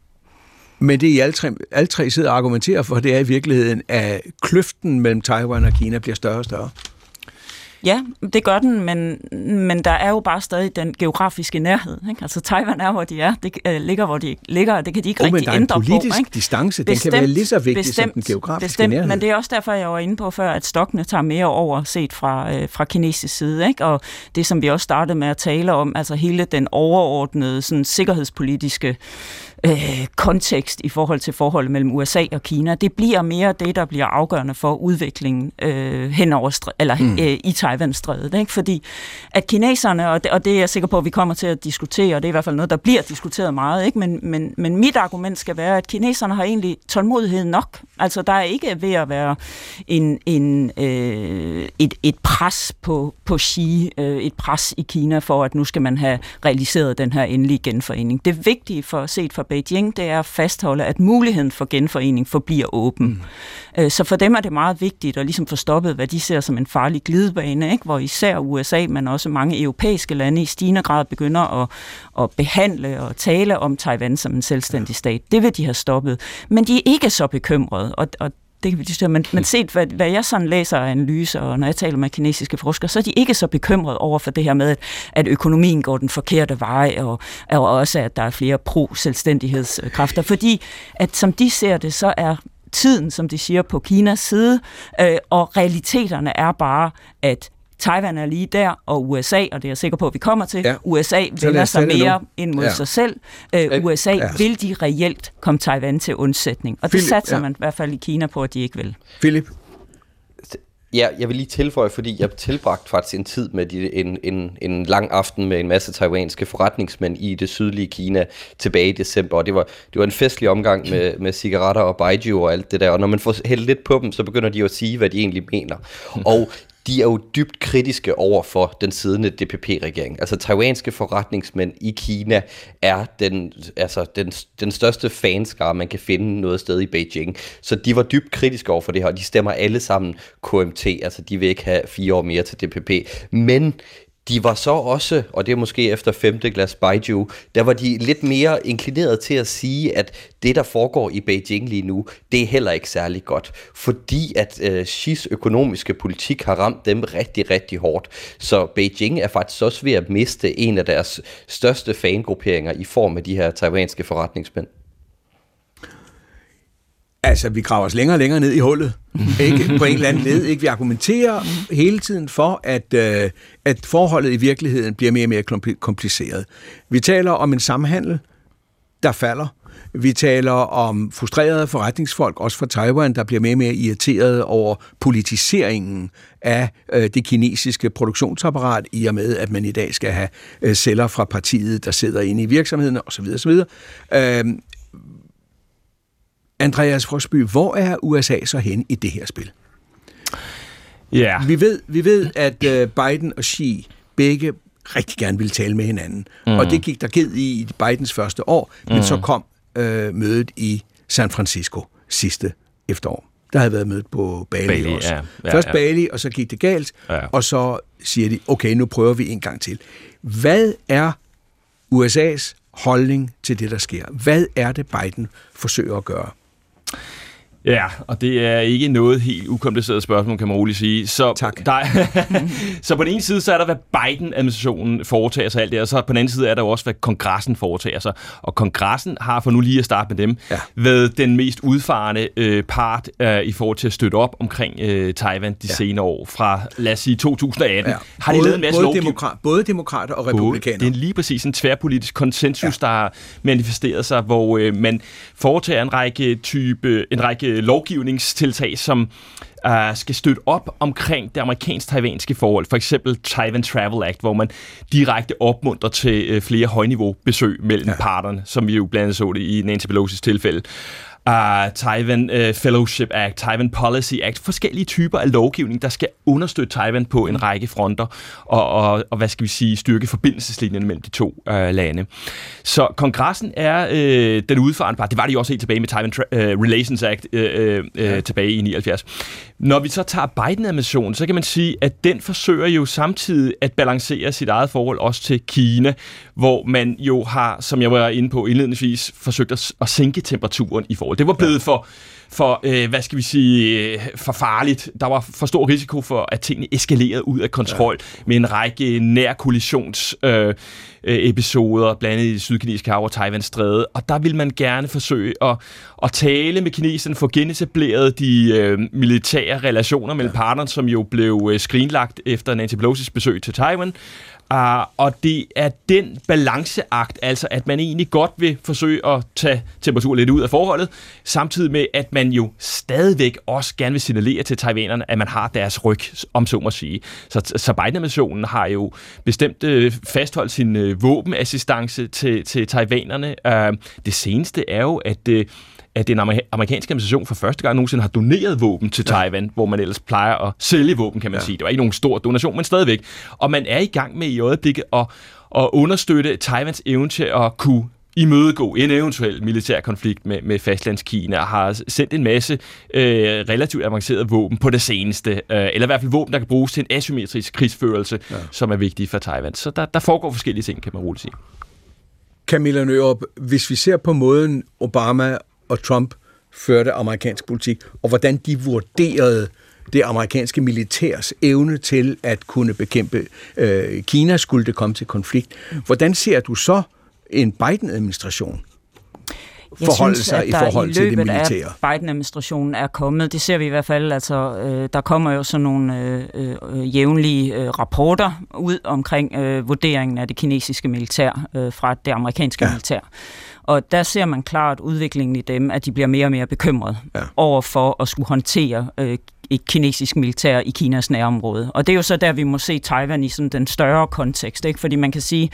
Men det, I alle tre, alle tre sidder og argumenterer for, det er i virkeligheden, at kløften mellem Taiwan og Kina bliver større og større. Ja, det gør den, men, men der er jo bare stadig den geografiske nærhed. Ikke? Altså Taiwan er, hvor de er, det øh, ligger, hvor de ligger, og det kan de ikke oh, rigtig ændre på. men der er en politisk ikke? distance, bestemt, den kan være lige så vigtig bestemt, som den geografiske bestemt, nærhed. Men det er også derfor, jeg var inde på før, at stokkene tager mere over set fra, øh, fra kinesisk side. Ikke? Og det, som vi også startede med at tale om, altså hele den overordnede sådan, sikkerhedspolitiske øh, kontekst i forhold til forholdet mellem USA og Kina. Det bliver mere det, der bliver afgørende for udviklingen øh, hen over eller, mm. øh, i Taiwan-strædet. Ikke? Fordi at kineserne, og det, og det er jeg sikker på, at vi kommer til at diskutere, og det er i hvert fald noget, der bliver diskuteret meget, ikke? Men, men, men mit argument skal være, at kineserne har egentlig tålmodighed nok. Altså, der er ikke ved at være en, en, øh, et, et pres på, på Xi, øh, et pres i Kina for, at nu skal man have realiseret den her endelige genforening. Det vigtige for set fra Beijing, det er at fastholde, at muligheden for genforening forbliver åben. Mm. Øh, så for dem er det meget vigtigt at ligesom få stoppet, hvad de ser som en farlig glidebane, ikke? hvor især USA, men også mange europæiske lande i stigende grad begynder at, at behandle og tale om Taiwan som en selvstændig stat. Det vil de have stoppet. Men de er ikke så bekymrede, og, og det kan vi diskutere, men, men set hvad, hvad jeg sådan læser af analyser, og når jeg taler med kinesiske forskere, så er de ikke så bekymrede over for det her med, at økonomien går den forkerte vej, og, og også at der er flere pro-selvstændighedskræfter, fordi at som de ser det, så er tiden, som de siger, på Kinas side, øh, og realiteterne er bare, at Taiwan er lige der, og USA, og det er jeg sikker på, at vi kommer til, ja. USA vender sig mere nu. ind mod ja. sig selv. Uh, USA ja. vil de reelt komme Taiwan til undsætning, og det Philip, satser ja. man i hvert fald i Kina på, at de ikke vil. Philip? Ja, jeg vil lige tilføje, fordi jeg tilbragt faktisk en tid med de, en, en, en lang aften med en masse taiwanske forretningsmænd i det sydlige Kina tilbage i december, og det var, det var en festlig omgang med, med cigaretter og baijiu og alt det der, og når man får hældt lidt på dem, så begynder de jo at sige, hvad de egentlig mener. Og de er jo dybt kritiske over for den siddende DPP-regering. Altså taiwanske forretningsmænd i Kina er den, altså, den, den største fanskare, man kan finde noget sted i Beijing. Så de var dybt kritiske over for det her, og de stemmer alle sammen KMT, altså de vil ikke have fire år mere til DPP. Men de var så også, og det er måske efter femte glas baijiu, der var de lidt mere inklineret til at sige, at det, der foregår i Beijing lige nu, det er heller ikke særlig godt. Fordi at øh, Xi's økonomiske politik har ramt dem rigtig, rigtig hårdt. Så Beijing er faktisk også ved at miste en af deres største fangrupperinger i form af de her taiwanske forretningsmænd. Altså, vi graver os længere og længere ned i hullet, ikke? (laughs) på en eller anden led. Ikke? Vi argumenterer hele tiden for, at, øh, at forholdet i virkeligheden bliver mere og mere kompliceret. Vi taler om en samhandel, der falder. Vi taler om frustrerede forretningsfolk, også fra Taiwan, der bliver mere og mere irriteret over politiseringen af øh, det kinesiske produktionsapparat, i og med, at man i dag skal have øh, celler fra partiet, der sidder inde i virksomheden osv. osv. Øh, Andreas Frosby, hvor er USA så hen i det her spil? Ja. Yeah. Vi ved, vi ved at øh, Biden og Xi begge rigtig gerne ville tale med hinanden. Mm. Og det gik der ged i i Bidens første år, men mm. så kom øh, mødet i San Francisco sidste efterår. Der havde været mødet på Bali, Bali også. Ja, ja, Først ja. Bali, og så gik det galt, ja. og så siger de, okay, nu prøver vi en gang til. Hvad er USA's holdning til det, der sker? Hvad er det, Biden forsøger at gøre? Ja, og det er ikke noget helt ukompliceret spørgsmål, kan man roligt sige. Så, tak. Der, (laughs) så på den ene side, så er der, hvad Biden-administrationen foretager sig alt det, og så på den anden side er der også, hvad kongressen foretager sig. Og kongressen har, for nu lige at starte med dem, ja. været den mest udfarende øh, part øh, i forhold til at støtte op omkring øh, Taiwan de ja. senere år. Fra, lad os sige, 2018. Ja. Har de både, lavet en masse både, demokra- både demokrater og republikanere. Det er lige præcis en tværpolitisk konsensus, ja. der har manifesteret sig, hvor øh, man foretager en række type, en række lovgivningstiltag, som uh, skal støtte op omkring det amerikansk-taiwanske forhold. For eksempel Taiwan Travel Act, hvor man direkte opmuntrer til uh, flere højniveau besøg mellem ja. parterne, som vi jo blandt andet så det i Nancy Pelosi's tilfælde uh, Taiwan uh, Fellowship Act, Taiwan Policy Act, forskellige typer af lovgivning, der skal understøtte Taiwan på en række fronter, og, og, og hvad skal vi sige, styrke forbindelseslinjen mellem de to uh, lande. Så kongressen er uh, den udfarende part. Det var det jo også helt tilbage med Taiwan uh, Relations Act uh, uh, ja. tilbage i 79. Når vi så tager Biden-administrationen, så kan man sige, at den forsøger jo samtidig at balancere sit eget forhold også til Kina, hvor man jo har, som jeg var inde på indledningsvis, forsøgt at, at sænke temperaturen i forhold. Det var blevet for for, øh, hvad skal vi sige, øh, for farligt. Der var for stor risiko for, at tingene eskalerede ud af kontrol ja. med en række nær kollisions øh, øh, episoder, blandt andet i Sydkinesiske hav og Taiwans stræde. Og der vil man gerne forsøge at, at tale med kineserne, få genetableret de øh, militære relationer mellem ja. partnerne, som jo blev øh, skrinlagt efter Nancy Pelosi's besøg til Taiwan. Uh, og det er den balanceakt, altså at man egentlig godt vil forsøge at tage temperatur lidt ud af forholdet, samtidig med, at man jo stadigvæk også gerne vil signalere til taiwanerne, at man har deres ryg, om så må sige. Så, så Biden-administrationen har jo bestemt øh, fastholdt sin øh, våbenassistance til, til taiwanerne. Uh, det seneste er jo, at øh, at den amerikanske administration for første gang nogensinde har doneret våben til Taiwan, ja. hvor man ellers plejer at sælge våben, kan man ja. sige. Det var ikke nogen stor donation, men stadigvæk. Og man er i gang med i øjeblikket at, at understøtte Taiwans evne til at kunne imødegå en eventuel militær konflikt med, med fastlandskina og har sendt en masse øh, relativt avancerede våben på det seneste. Øh, eller i hvert fald våben, der kan bruges til en asymmetrisk krigsførelse, ja. som er vigtig for Taiwan. Så der, der foregår forskellige ting, kan man roligt sige. Camilla Nørup, hvis vi ser på måden Obama og Trump førte amerikansk politik, og hvordan de vurderede det amerikanske militærs evne til at kunne bekæmpe øh, Kina, skulle det komme til konflikt. Hvordan ser du så en Biden-administration forholde synes, sig i forhold til det militære? Biden-administrationen er kommet, det ser vi i hvert fald, altså øh, der kommer jo sådan nogle øh, øh, jævnlige øh, rapporter ud omkring øh, vurderingen af det kinesiske militær øh, fra det amerikanske ja. militær. Og der ser man klart udviklingen i dem, at de bliver mere og mere bekymrede ja. over for at skulle håndtere øh, et kinesisk militær i Kinas nærområde. Og det er jo så der, vi må se Taiwan i sådan den større kontekst, ikke? fordi man kan sige,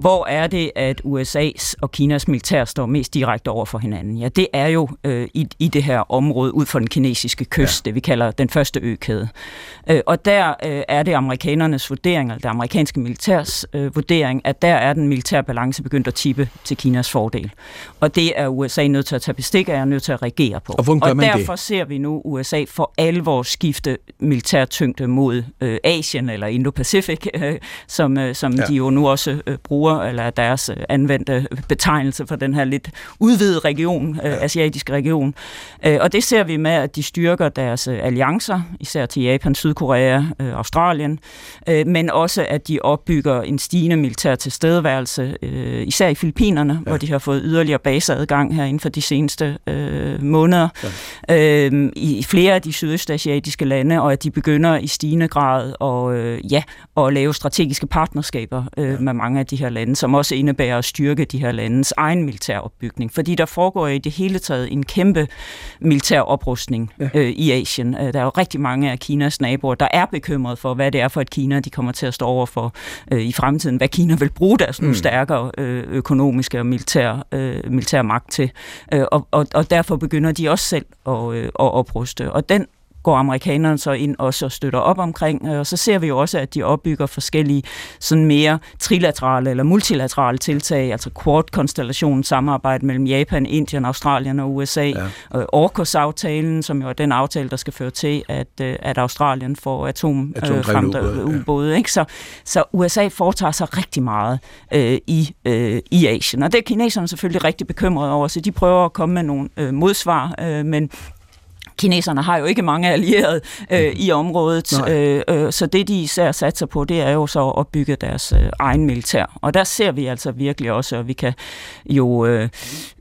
hvor er det, at USA's og Kinas militær står mest direkte over for hinanden? Ja, det er jo øh, i, i det her område ud for den kinesiske kyst, ja. det vi kalder den første økæde. Øh, og der øh, er det amerikanernes vurdering, eller det amerikanske militærs øh, vurdering, at der er den militære balance begyndt at tippe til Kinas fordel. Og det er USA nødt til at tage bestik af og nødt til at reagere på. Og, og derfor det? ser vi nu USA for alvor skifte militærtyngde mod øh, Asien eller Indo-Pacific, (laughs) øh, som, øh, som ja. de jo nu også øh, bruger bruger, eller deres øh, anvendte betegnelse for den her lidt udvidede region, øh, asiatiske region. Øh, og det ser vi med, at de styrker deres alliancer, især til Japan, Sydkorea, Australien, men også at de opbygger en stigende militær tilstedeværelse, især i Filippinerne, ja. hvor de har fået yderligere baseadgang her inden for de seneste øh, måneder, ja. øh, i flere af de sydøstasiatiske lande, og at de begynder i stigende grad at, øh, ja, at lave strategiske partnerskaber øh, ja. med mange af de her her lande, som også indebærer at styrke de her landes egen militær opbygning. Fordi der foregår i det hele taget en kæmpe militær oprustning ja. øh, i Asien. Øh, der er jo rigtig mange af Kinas naboer, der er bekymret for, hvad det er for et Kina, de kommer til at stå over for øh, i fremtiden. Hvad Kina vil bruge deres nu mm. stærkere øh, økonomiske og militær, øh, militær magt til. Øh, og, og, og derfor begynder de også selv at, øh, at opruste. Og den går amerikanerne så ind også og støtter op omkring, og så ser vi jo også, at de opbygger forskellige sådan mere trilaterale eller multilaterale tiltag, altså Quad-konstellationen, samarbejde mellem Japan, Indien, Australien og USA, ja. AUKUS-aftalen, som jo er den aftale, der skal føre til, at, øh, at Australien får atom. Øh, ja. Så, så USA foretager sig rigtig meget øh, i, øh, i Asien, og det er kineserne selvfølgelig rigtig bekymrede over, så de prøver at komme med nogle øh, modsvar, øh, men kineserne har jo ikke mange allierede øh, i området, øh, øh, så det de især satser på, det er jo så at bygge deres øh, egen militær. Og der ser vi altså virkelig også, og vi kan jo øh,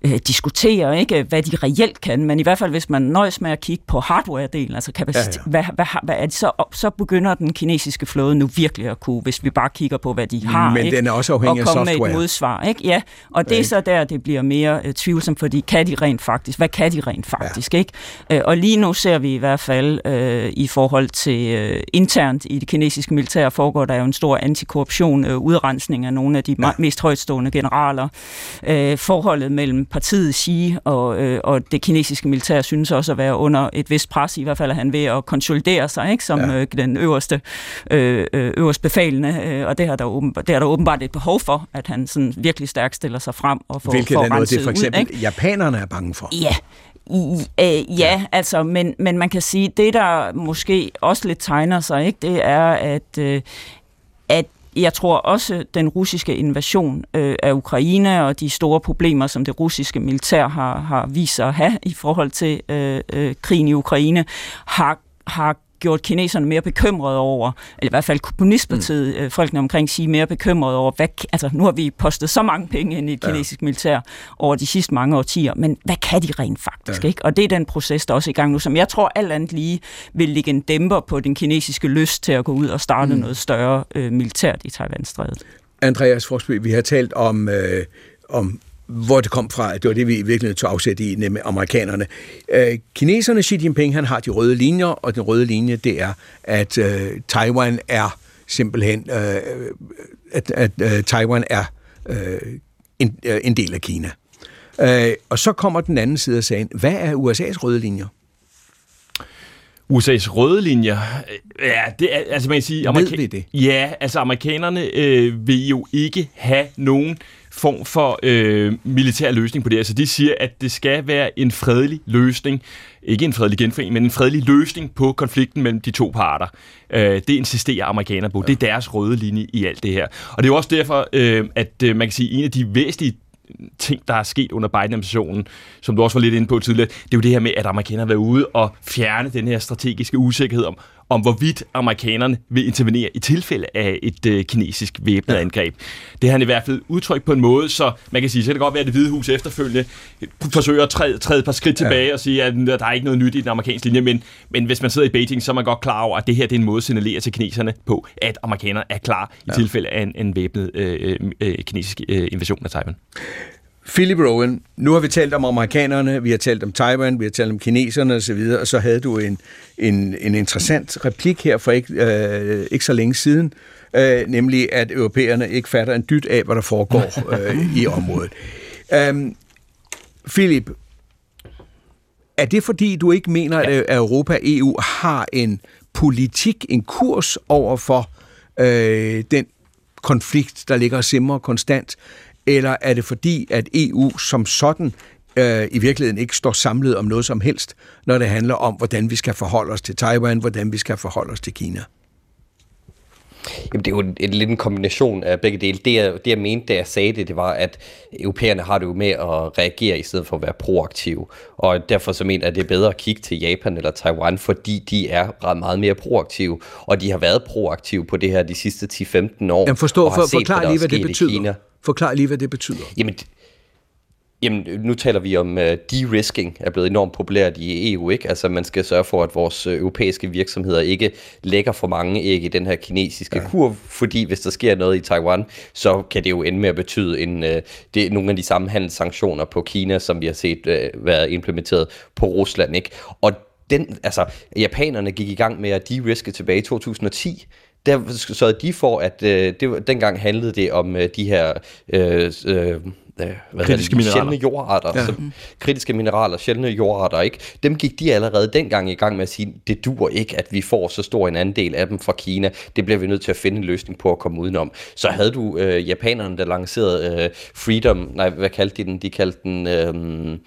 øh, diskutere, ikke, hvad de reelt kan, men i hvert fald hvis man nøjes med at kigge på hardware-delen, altså kapacitet, ja, ja. Hvad, hvad, hvad er det så, så begynder den kinesiske flåde nu virkelig at kunne, hvis vi bare kigger på, hvad de har, men ikke, den er også afhængig og komme af med et modsvar. Ikke? Ja, og det er så der, det bliver mere øh, tvivlsomt, fordi kan de rent faktisk, hvad kan de rent faktisk, ja. ikke? Øh, og lige nu ser vi i hvert fald øh, i forhold til øh, internt i det kinesiske militær foregår der jo en stor antikorruption, øh, udrensning af nogle af de ja. mest højtstående generaler. Øh, forholdet mellem partiet Xi og, øh, og det kinesiske militær synes også at være under et vist pres, i hvert fald er han ved at konsolidere sig ikke, som ja. øh, den øverste øh, øh øverste befalende, øh, og det har, der åbenbart, det har der åbenbart et behov for, at han sådan virkelig stærkt stiller sig frem og får Hvilket er noget, det for eksempel ud, ikke? japanerne er bange for. Ja, i, øh, ja, altså, men, men man kan sige, det der måske også lidt tegner sig, ikke, det er, at, øh, at jeg tror også, den russiske invasion øh, af Ukraine og de store problemer, som det russiske militær har, har vist sig at have i forhold til øh, øh, krigen i Ukraine, har, har gjort kineserne mere bekymrede over, eller i hvert fald kommunistpartiet, mm. Øh, folkene omkring sige mere bekymrede over, hvad, altså nu har vi postet så mange penge ind i et ja. kinesisk militær over de sidste mange årtier, men hvad kan de rent faktisk, ja. ikke? Og det er den proces, der også er i gang nu, som jeg tror alt andet lige vil ligge en dæmper på den kinesiske lyst til at gå ud og starte mm. noget større øh, militært i Taiwan-strædet. Andreas Forsby, vi har talt om, øh, om hvor det kom fra. Det var det, vi virkelig tog afsæt i, nemlig amerikanerne. Øh, kineserne, Xi Jinping, han har de røde linjer, og den røde linje, det er, at øh, Taiwan er simpelthen, øh, at, at øh, Taiwan er øh, en, øh, en del af Kina. Øh, og så kommer den anden side af sagen. Hvad er USA's røde linjer? USA's røde linjer, ja, det er, altså man kan sige... Amerika- Ved vi det? Ja, altså amerikanerne øh, vil jo ikke have nogen form for øh, militær løsning på det. Altså de siger, at det skal være en fredelig løsning, ikke en fredelig genforening, men en fredelig løsning på konflikten mellem de to parter. Øh, det insisterer amerikanerne på. Ja. Det er deres røde linje i alt det her. Og det er jo også derfor, øh, at øh, man kan sige, en af de væsentlige ting, der er sket under Biden-administrationen, som du også var lidt inde på tidligere, det er jo det her med, at amerikanerne har været ude og fjerne den her strategiske usikkerhed om, om hvorvidt amerikanerne vil intervenere i tilfælde af et øh, kinesisk væbnet ja. angreb. Det har han i hvert fald udtrykt på en måde, så man kan sige, så det kan godt være, at det hvide hus efterfølgende forsøger at træde, træde et par skridt tilbage ja. og sige, at der er ikke noget nyt i den amerikanske linje, men, men hvis man sidder i Beijing, så er man godt klar over, at det her det er en måde at signalere til kineserne på, at amerikanerne er klar i ja. tilfælde af en, en væbnet øh, øh, kinesisk øh, invasion af Taiwan. Philip Rowan, nu har vi talt om amerikanerne, vi har talt om Taiwan, vi har talt om kineserne osv., og så havde du en, en, en interessant replik her for ikke, øh, ikke så længe siden, øh, nemlig at europæerne ikke fatter en dyt af, hvad der foregår (laughs) øh, i området. Um, Philip, er det fordi, du ikke mener, at Europa og EU har en politik, en kurs over for øh, den konflikt, der ligger og simmer konstant, eller er det fordi, at EU som sådan øh, i virkeligheden ikke står samlet om noget som helst, når det handler om, hvordan vi skal forholde os til Taiwan, hvordan vi skal forholde os til Kina? Jamen, det er jo en, en, lidt en kombination af begge dele. Det jeg, det, jeg mente, da jeg sagde det, det var, at europæerne har det jo med at reagere i stedet for at være proaktive. Og derfor så mener jeg, at det er bedre at kigge til Japan eller Taiwan, fordi de er ret meget mere proaktive. Og de har været proaktive på det her de sidste 10-15 år. Jamen forstå, for, forklar lige, hvad det betyder. Forklar lige, hvad det betyder. Jamen, Jamen, nu taler vi om uh, de-risking, er blevet enormt populært i EU, ikke? Altså, man skal sørge for, at vores uh, europæiske virksomheder ikke lægger for mange æg i den her kinesiske ja. kurv, fordi hvis der sker noget i Taiwan, så kan det jo ende med at betyde en, uh, det, nogle af de samme handelssanktioner på Kina, som vi har set uh, være implementeret på Rusland, ikke? Og den, altså, japanerne gik i gang med at de-riske tilbage i 2010, der så de for, at øh, det dengang handlede det om øh, de her øh, øh, hvad kritiske det, mineraler. sjældne jordarter, ja. som, kritiske mineraler, sjældne jordarter, ikke? Dem gik de allerede dengang i gang med at sige, det dur ikke, at vi får så stor en andel af dem fra Kina. Det bliver vi nødt til at finde en løsning på at komme udenom. Så havde du øh, japanerne, der lancerede øh, Freedom, nej, hvad kaldte de den? De kaldte den øh,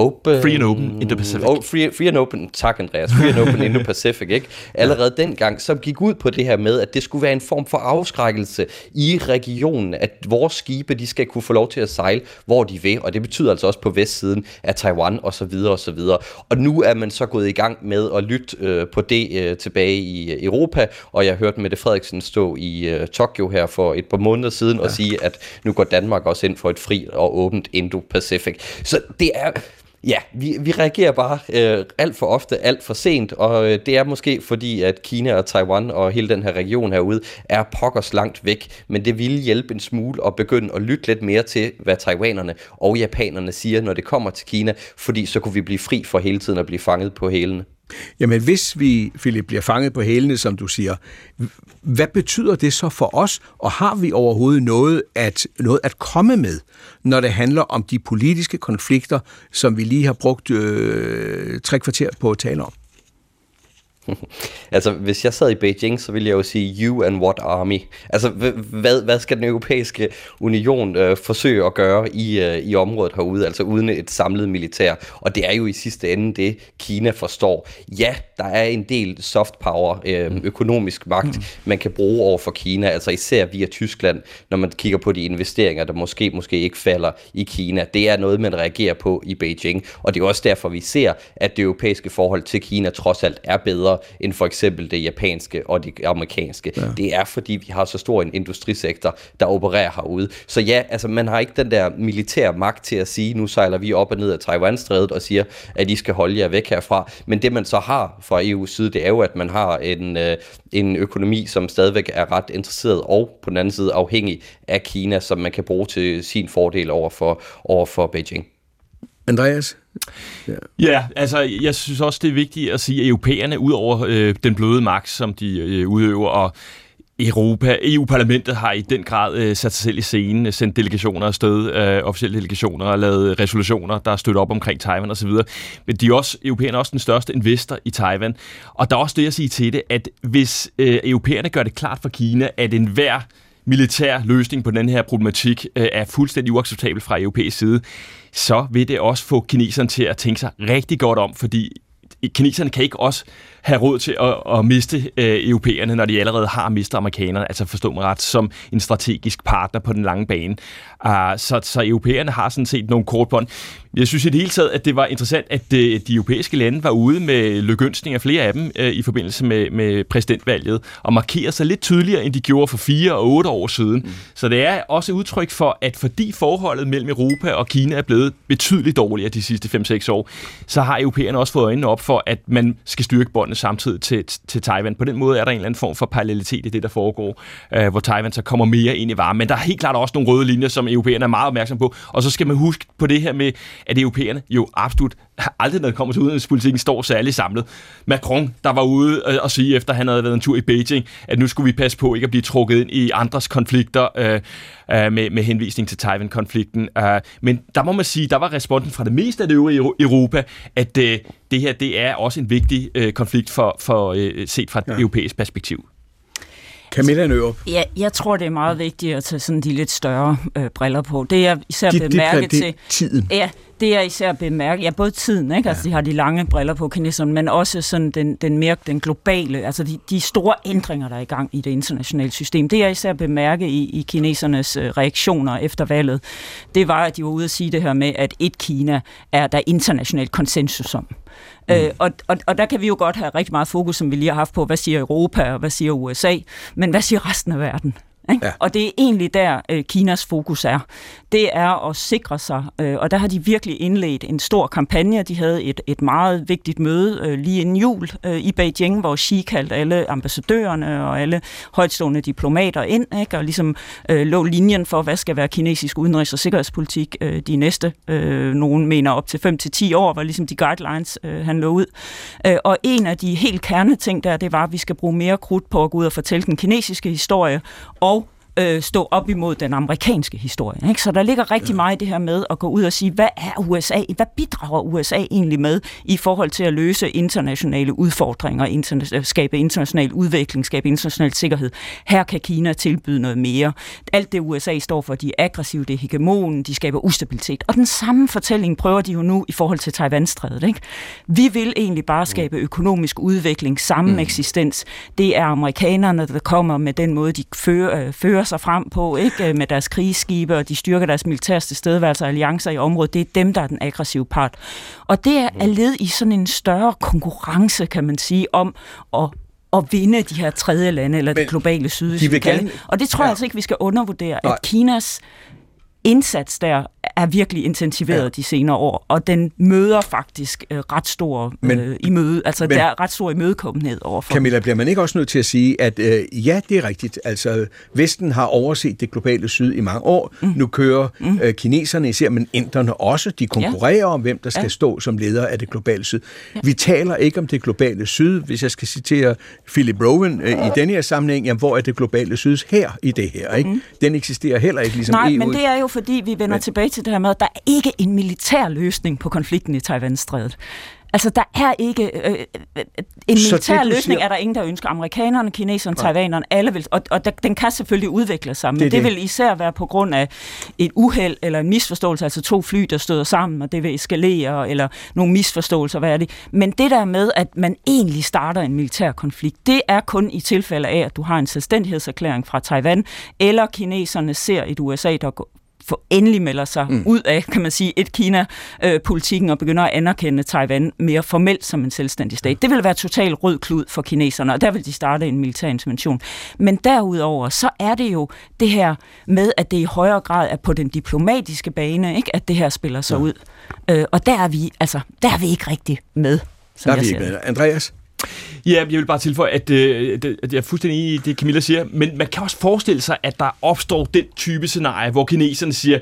Open, free and Open Indo-Pacific. Oh, free, free and Open, tak Andreas, Free and Open Indo-Pacific, ikke? Allerede ja. dengang, som gik ud på det her med, at det skulle være en form for afskrækkelse i regionen, at vores skibe, de skal kunne få lov til at sejle, hvor de vil, og det betyder altså også på vestsiden af Taiwan, og så videre, og så videre. Og nu er man så gået i gang med at lytte øh, på det øh, tilbage i Europa, og jeg hørte Mette Frederiksen stå i øh, Tokyo her for et par måneder siden ja. og sige, at nu går Danmark også ind for et fri og åbent Indo-Pacific. Så det er Ja, vi, vi reagerer bare øh, alt for ofte, alt for sent, og øh, det er måske fordi, at Kina og Taiwan og hele den her region herude er pokkers langt væk, men det ville hjælpe en smule at begynde at lytte lidt mere til, hvad taiwanerne og japanerne siger, når det kommer til Kina, fordi så kunne vi blive fri for hele tiden at blive fanget på hælene. Jamen hvis vi, Philip, bliver fanget på hælene, som du siger, hvad betyder det så for os, og har vi overhovedet noget at, noget at komme med, når det handler om de politiske konflikter, som vi lige har brugt øh, tre kvarter på at tale om? (laughs) altså, hvis jeg sad i Beijing, så ville jeg jo sige, you and what army? Altså, hvad, hvad skal den europæiske union øh, forsøge at gøre i, øh, i området herude, altså uden et samlet militær? Og det er jo i sidste ende det, Kina forstår. Ja, der er en del soft power, øh, mm. økonomisk magt, mm. man kan bruge over for Kina, altså især via Tyskland, når man kigger på de investeringer, der måske, måske ikke falder i Kina. Det er noget, man reagerer på i Beijing, og det er også derfor, vi ser, at det europæiske forhold til Kina trods alt er bedre end for eksempel det japanske og det amerikanske. Ja. Det er fordi, vi har så stor en industrisektor, der opererer herude. Så ja, altså man har ikke den der militære magt til at sige, nu sejler vi op og ned af Taiwan-strædet og siger, at I skal holde jer væk herfra. Men det man så har fra EU's side, det er jo, at man har en, øh, en økonomi, som stadigvæk er ret interesseret og på den anden side afhængig af Kina, som man kan bruge til sin fordel over for, over for Beijing. Andreas? Ja. ja, altså jeg synes også, det er vigtigt at sige, at europæerne, ud over øh, den bløde magt, som de øh, udøver, og Europa, EU-parlamentet har i den grad øh, sat sig selv i scenen, øh, sendt delegationer afsted, øh, officielle delegationer, og lavet resolutioner, der støtter op omkring Taiwan osv. Men de er også, europæerne er også den største investor i Taiwan. Og der er også det at sige til det, at hvis øh, europæerne gør det klart for Kina, at enhver militær løsning på den her problematik øh, er fuldstændig uacceptabel fra europæisk side, så vil det også få kineserne til at tænke sig rigtig godt om, fordi kineserne kan ikke også have råd til at, at miste øh, europæerne, når de allerede har mistet amerikanerne, altså forstå mig ret, som en strategisk partner på den lange bane. Uh, så, så europæerne har sådan set nogle kortbånd. Jeg synes i det hele taget, at det var interessant, at de, øh, de europæiske lande var ude med lykønsning af flere af dem uh, i forbindelse med, med præsidentvalget, og markerede sig lidt tydeligere, end de gjorde for fire og otte år siden. Mm. Så det er også udtryk for, at fordi forholdet mellem Europa og Kina er blevet betydeligt dårligere de sidste 5-6 år, så har europæerne også fået øjnene op for, at man skal styrke båndene samtidig til, til Taiwan. På den måde er der en eller anden form for parallelitet i det, der foregår, øh, hvor Taiwan så kommer mere ind i varmen. Men der er helt klart også nogle røde linjer, som europæerne er meget opmærksom på. Og så skal man huske på det her med, at europæerne jo absolut aldrig, når det kommer til udenrigspolitikken, står særlig samlet. Macron, der var ude og sige, efter han havde været en tur i Beijing, at nu skulle vi passe på ikke at blive trukket ind i andres konflikter øh, øh, med, med henvisning til Taiwan-konflikten. Øh, men der må man sige, der var responsen fra det meste af det øvrige Europa, at øh, det her det er også en vigtig øh, konflikt for, for øh, set fra et ja. europæisk perspektiv. Camilla Nørup. Ja, jeg tror, det er meget vigtigt at tage sådan de lidt større øh, briller på. Det er især de, bemærket de, de, til... Tiden. Ja, det er især bemærket. Ja, både tiden, ikke? Altså, ja. de har de lange briller på, kineserne, men også sådan den, den mere den globale, altså de, de store ændringer, der er i gang i det internationale system. Det er især bemærket i, i kinesernes øh, reaktioner efter valget. Det var, at de var ude at sige det her med, at et Kina er der international konsensus om. Mm. Øh, og, og, og der kan vi jo godt have rigtig meget fokus, som vi lige har haft på, hvad siger Europa og hvad siger USA, men hvad siger resten af verden? Ikke? Ja. Og det er egentlig der, øh, Kinas fokus er. Det er at sikre sig, øh, og der har de virkelig indledt en stor kampagne. De havde et, et meget vigtigt møde øh, lige inden jul øh, i Beijing, hvor Xi kaldte alle ambassadørerne og alle højtstående diplomater ind, ikke? og ligesom øh, lå linjen for, hvad skal være kinesisk udenrigs- og sikkerhedspolitik øh, de næste, øh, nogen mener op til 5-10 år, var ligesom de guidelines, øh, han lå ud. Øh, og en af de helt kerneting der, det var, at vi skal bruge mere krudt på at gå ud og fortælle den kinesiske historie, og øh, stå op imod den amerikanske historie. Ikke? Så der ligger rigtig meget i det her med at gå ud og sige, hvad er USA? Hvad bidrager USA egentlig med i forhold til at løse internationale udfordringer, interna- øh, skabe international udvikling, skabe international sikkerhed? Her kan Kina tilbyde noget mere. Alt det USA står for, de er aggressive, det er hegemonen, de skaber ustabilitet. Og den samme fortælling prøver de jo nu i forhold til Taiwan-strædet. Ikke? Vi vil egentlig bare skabe økonomisk udvikling, samme eksistens. Det er amerikanerne, der kommer med den måde, de fører, øh, fører sig frem på, ikke øh, med deres krigsskibe, og de styrker deres militære tilstedeværelse og alliancer i området. Det er dem, der er den aggressive part. Og det er, er led i sådan en større konkurrence, kan man sige, om at at vinde de her tredje lande, eller Men det globale syd, de vil gerne... Og det tror ja. jeg altså ikke, vi skal undervurdere, Nej. at Kinas indsats der er virkelig intensiveret ja. de senere år, og den møder faktisk øh, ret stor men, øh, i møde, altså men, der er ret stor imødekommenhed overfor. Camilla, bliver man ikke også nødt til at sige, at øh, ja, det er rigtigt, altså Vesten har overset det globale syd i mange år, mm. nu kører mm. øh, kineserne især, men inderne også, de konkurrerer ja. om, hvem der skal ja. stå som leder af det globale syd. Ja. Vi taler ikke om det globale syd, hvis jeg skal citere Philip Rowan øh, i denne her sammenhæng, jamen, hvor er det globale syd her i det her, ikke? Mm. Den eksisterer heller ikke ligesom Nej, EU. men det er jo fordi, vi vender men, tilbage til det her med, at der er ikke en militær løsning på konflikten i Taiwan-strædet. Altså, der er ikke... Øh, øh en militær løsning siger... er der ingen, der ønsker. Amerikanerne, kineserne, ja. taiwanerne, alle vil... Og, og der, den kan selvfølgelig udvikle sig, men det, det. det vil især være på grund af et uheld eller en misforståelse, altså to fly, der støder sammen, og det vil eskalere, eller nogle misforståelser, hvad er det? Men det der med, at man egentlig starter en militær konflikt, det er kun i tilfælde af, at du har en selvstændighedserklæring fra Taiwan, eller kineserne ser et USA, der for endelig melder sig mm. ud af, kan man sige, et Kina-politikken og begynder at anerkende Taiwan mere formelt som en selvstændig stat. Det vil være totalt rød klud for kineserne, og der vil de starte en militær intervention. Men derudover, så er det jo det her med, at det i højere grad er på den diplomatiske bane, ikke, at det her spiller sig ja. ud. Øh, og der er vi, altså, der er vi ikke rigtig med. Som der er vi ikke med. Andreas? Ja, jeg vil bare tilføje, at, øh, at jeg er fuldstændig enig i det, Camilla siger, men man kan også forestille sig, at der opstår den type scenarie, hvor kineserne siger,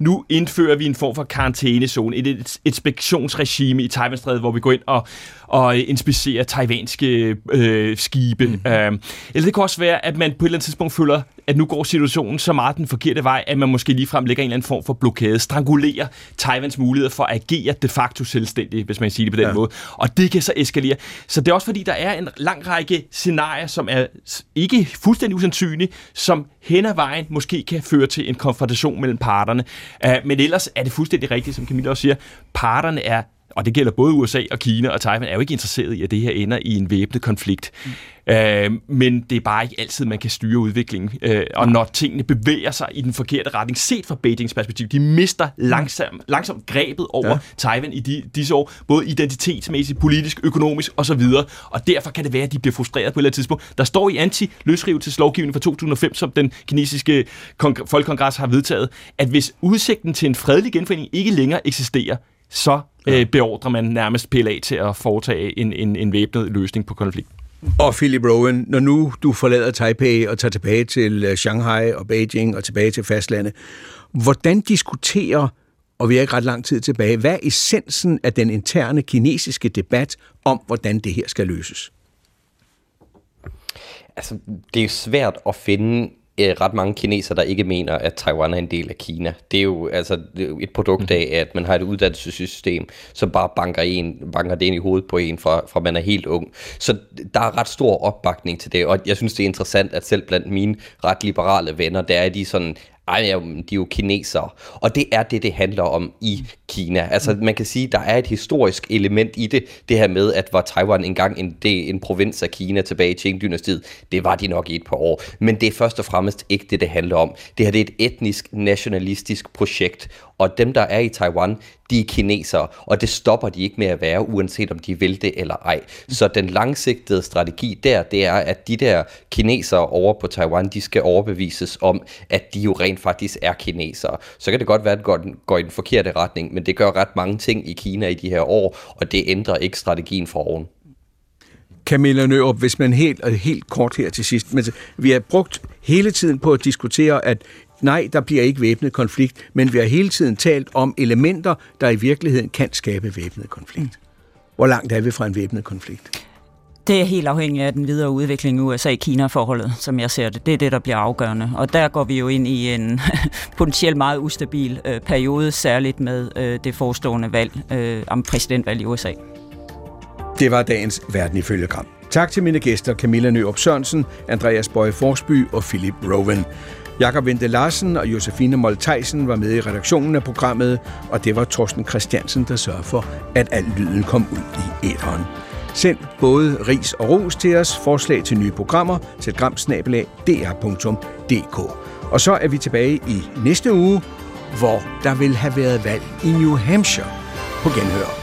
nu indfører vi en form for karantænezone, et, inspektionsregime i Taiwanstrædet, hvor vi går ind og, og inspicerer taiwanske øh, skibe. Mm. Øh, eller det kan også være, at man på et eller andet tidspunkt føler, at nu går situationen så meget den forkerte vej, at man måske ligefrem lægger en eller anden form for blokade, strangulerer Taiwans mulighed for at agere de facto selvstændigt, hvis man siger det på den ja. måde. Og det kan så eskalere. Så det er også fordi, der er en lang række scenarier, som er ikke fuldstændig usandsynlige, som hen ad vejen måske kan føre til en konfrontation mellem parterne. Øh, men ellers er det fuldstændig rigtigt, som Camilla også siger. Parterne er og det gælder både USA og Kina og Taiwan, er jo ikke interesseret i, at det her ender i en væbnet konflikt. Mm. Øh, men det er bare ikke altid, man kan styre udviklingen. Øh, og når tingene bevæger sig i den forkerte retning, set fra Beijings perspektiv, de mister langsomt, langsomt grebet over ja. Taiwan i de, disse år, både identitetsmæssigt, politisk, økonomisk osv. Og derfor kan det være, at de bliver frustreret på et eller andet tidspunkt. Der står i anti-løsrivelseslovgivningen fra 2005, som den kinesiske folkekongres har vedtaget, at hvis udsigten til en fredelig genforening ikke længere eksisterer, så ja. øh, beordrer man nærmest PLA til at foretage en, en, en væbnet løsning på konflikten. Og Philip Rowan, når nu du forlader Taipei og tager tilbage til øh, Shanghai og Beijing og tilbage til fastlandet, hvordan diskuterer, og vi er ikke ret lang tid tilbage, hvad er essensen af den interne kinesiske debat om, hvordan det her skal løses? Altså, det er jo svært at finde øh, ret mange kinesere, der ikke mener, at Taiwan er en del af Kina. Det er jo altså det er jo et produkt af, at man har et uddannelsessystem, som bare banker, en, banker det ind i hovedet på en, fra, fra man er helt ung. Så der er ret stor opbakning til det, og jeg synes, det er interessant, at selv blandt mine ret liberale venner, der er de sådan, ej, de er jo kinesere. Og det er det, det handler om i Kina. Altså man kan sige, der er et historisk element i det, det her med, at var Taiwan engang en, det, en provins af Kina tilbage i Qing-dynastiet, det var de nok i et par år. Men det er først og fremmest ikke det, det handler om. Det her det er et etnisk, nationalistisk projekt, og dem, der er i Taiwan, de er kinesere, og det stopper de ikke med at være, uanset om de vil det eller ej. Så den langsigtede strategi der, det er, at de der kinesere over på Taiwan, de skal overbevises om, at de jo rent faktisk er kinesere. Så kan det godt være, at det går, i den forkerte retning, men det gør ret mange ting i Kina i de her år, og det ændrer ikke strategien for oven. Camilla Nørup, hvis man helt, helt kort her til sidst, men vi har brugt hele tiden på at diskutere, at nej, der bliver ikke væbnet konflikt, men vi har hele tiden talt om elementer, der i virkeligheden kan skabe væbnet konflikt. Hvor langt er vi fra en væbnet konflikt? Det er helt afhængigt af den videre udvikling i USA-Kina-forholdet, som jeg ser det. Det er det, der bliver afgørende. Og der går vi jo ind i en (laughs) potentielt meget ustabil øh, periode, særligt med øh, det forestående valg øh, om præsidentvalg i USA. Det var dagens Verden ifølge Gram. Tak til mine gæster Camilla Nørup Sørensen, Andreas Bøje Forsby og Philip Rowan. Jakob Vente Larsen og Josefine Moltejsen var med i redaktionen af programmet, og det var Torsten Christiansen, der sørgede for, at al lyden kom ud i æderen. Send både ris og ros til os, forslag til nye programmer til gramsnabelag.dr.dk. Og så er vi tilbage i næste uge, hvor der vil have været valg i New Hampshire på genhør.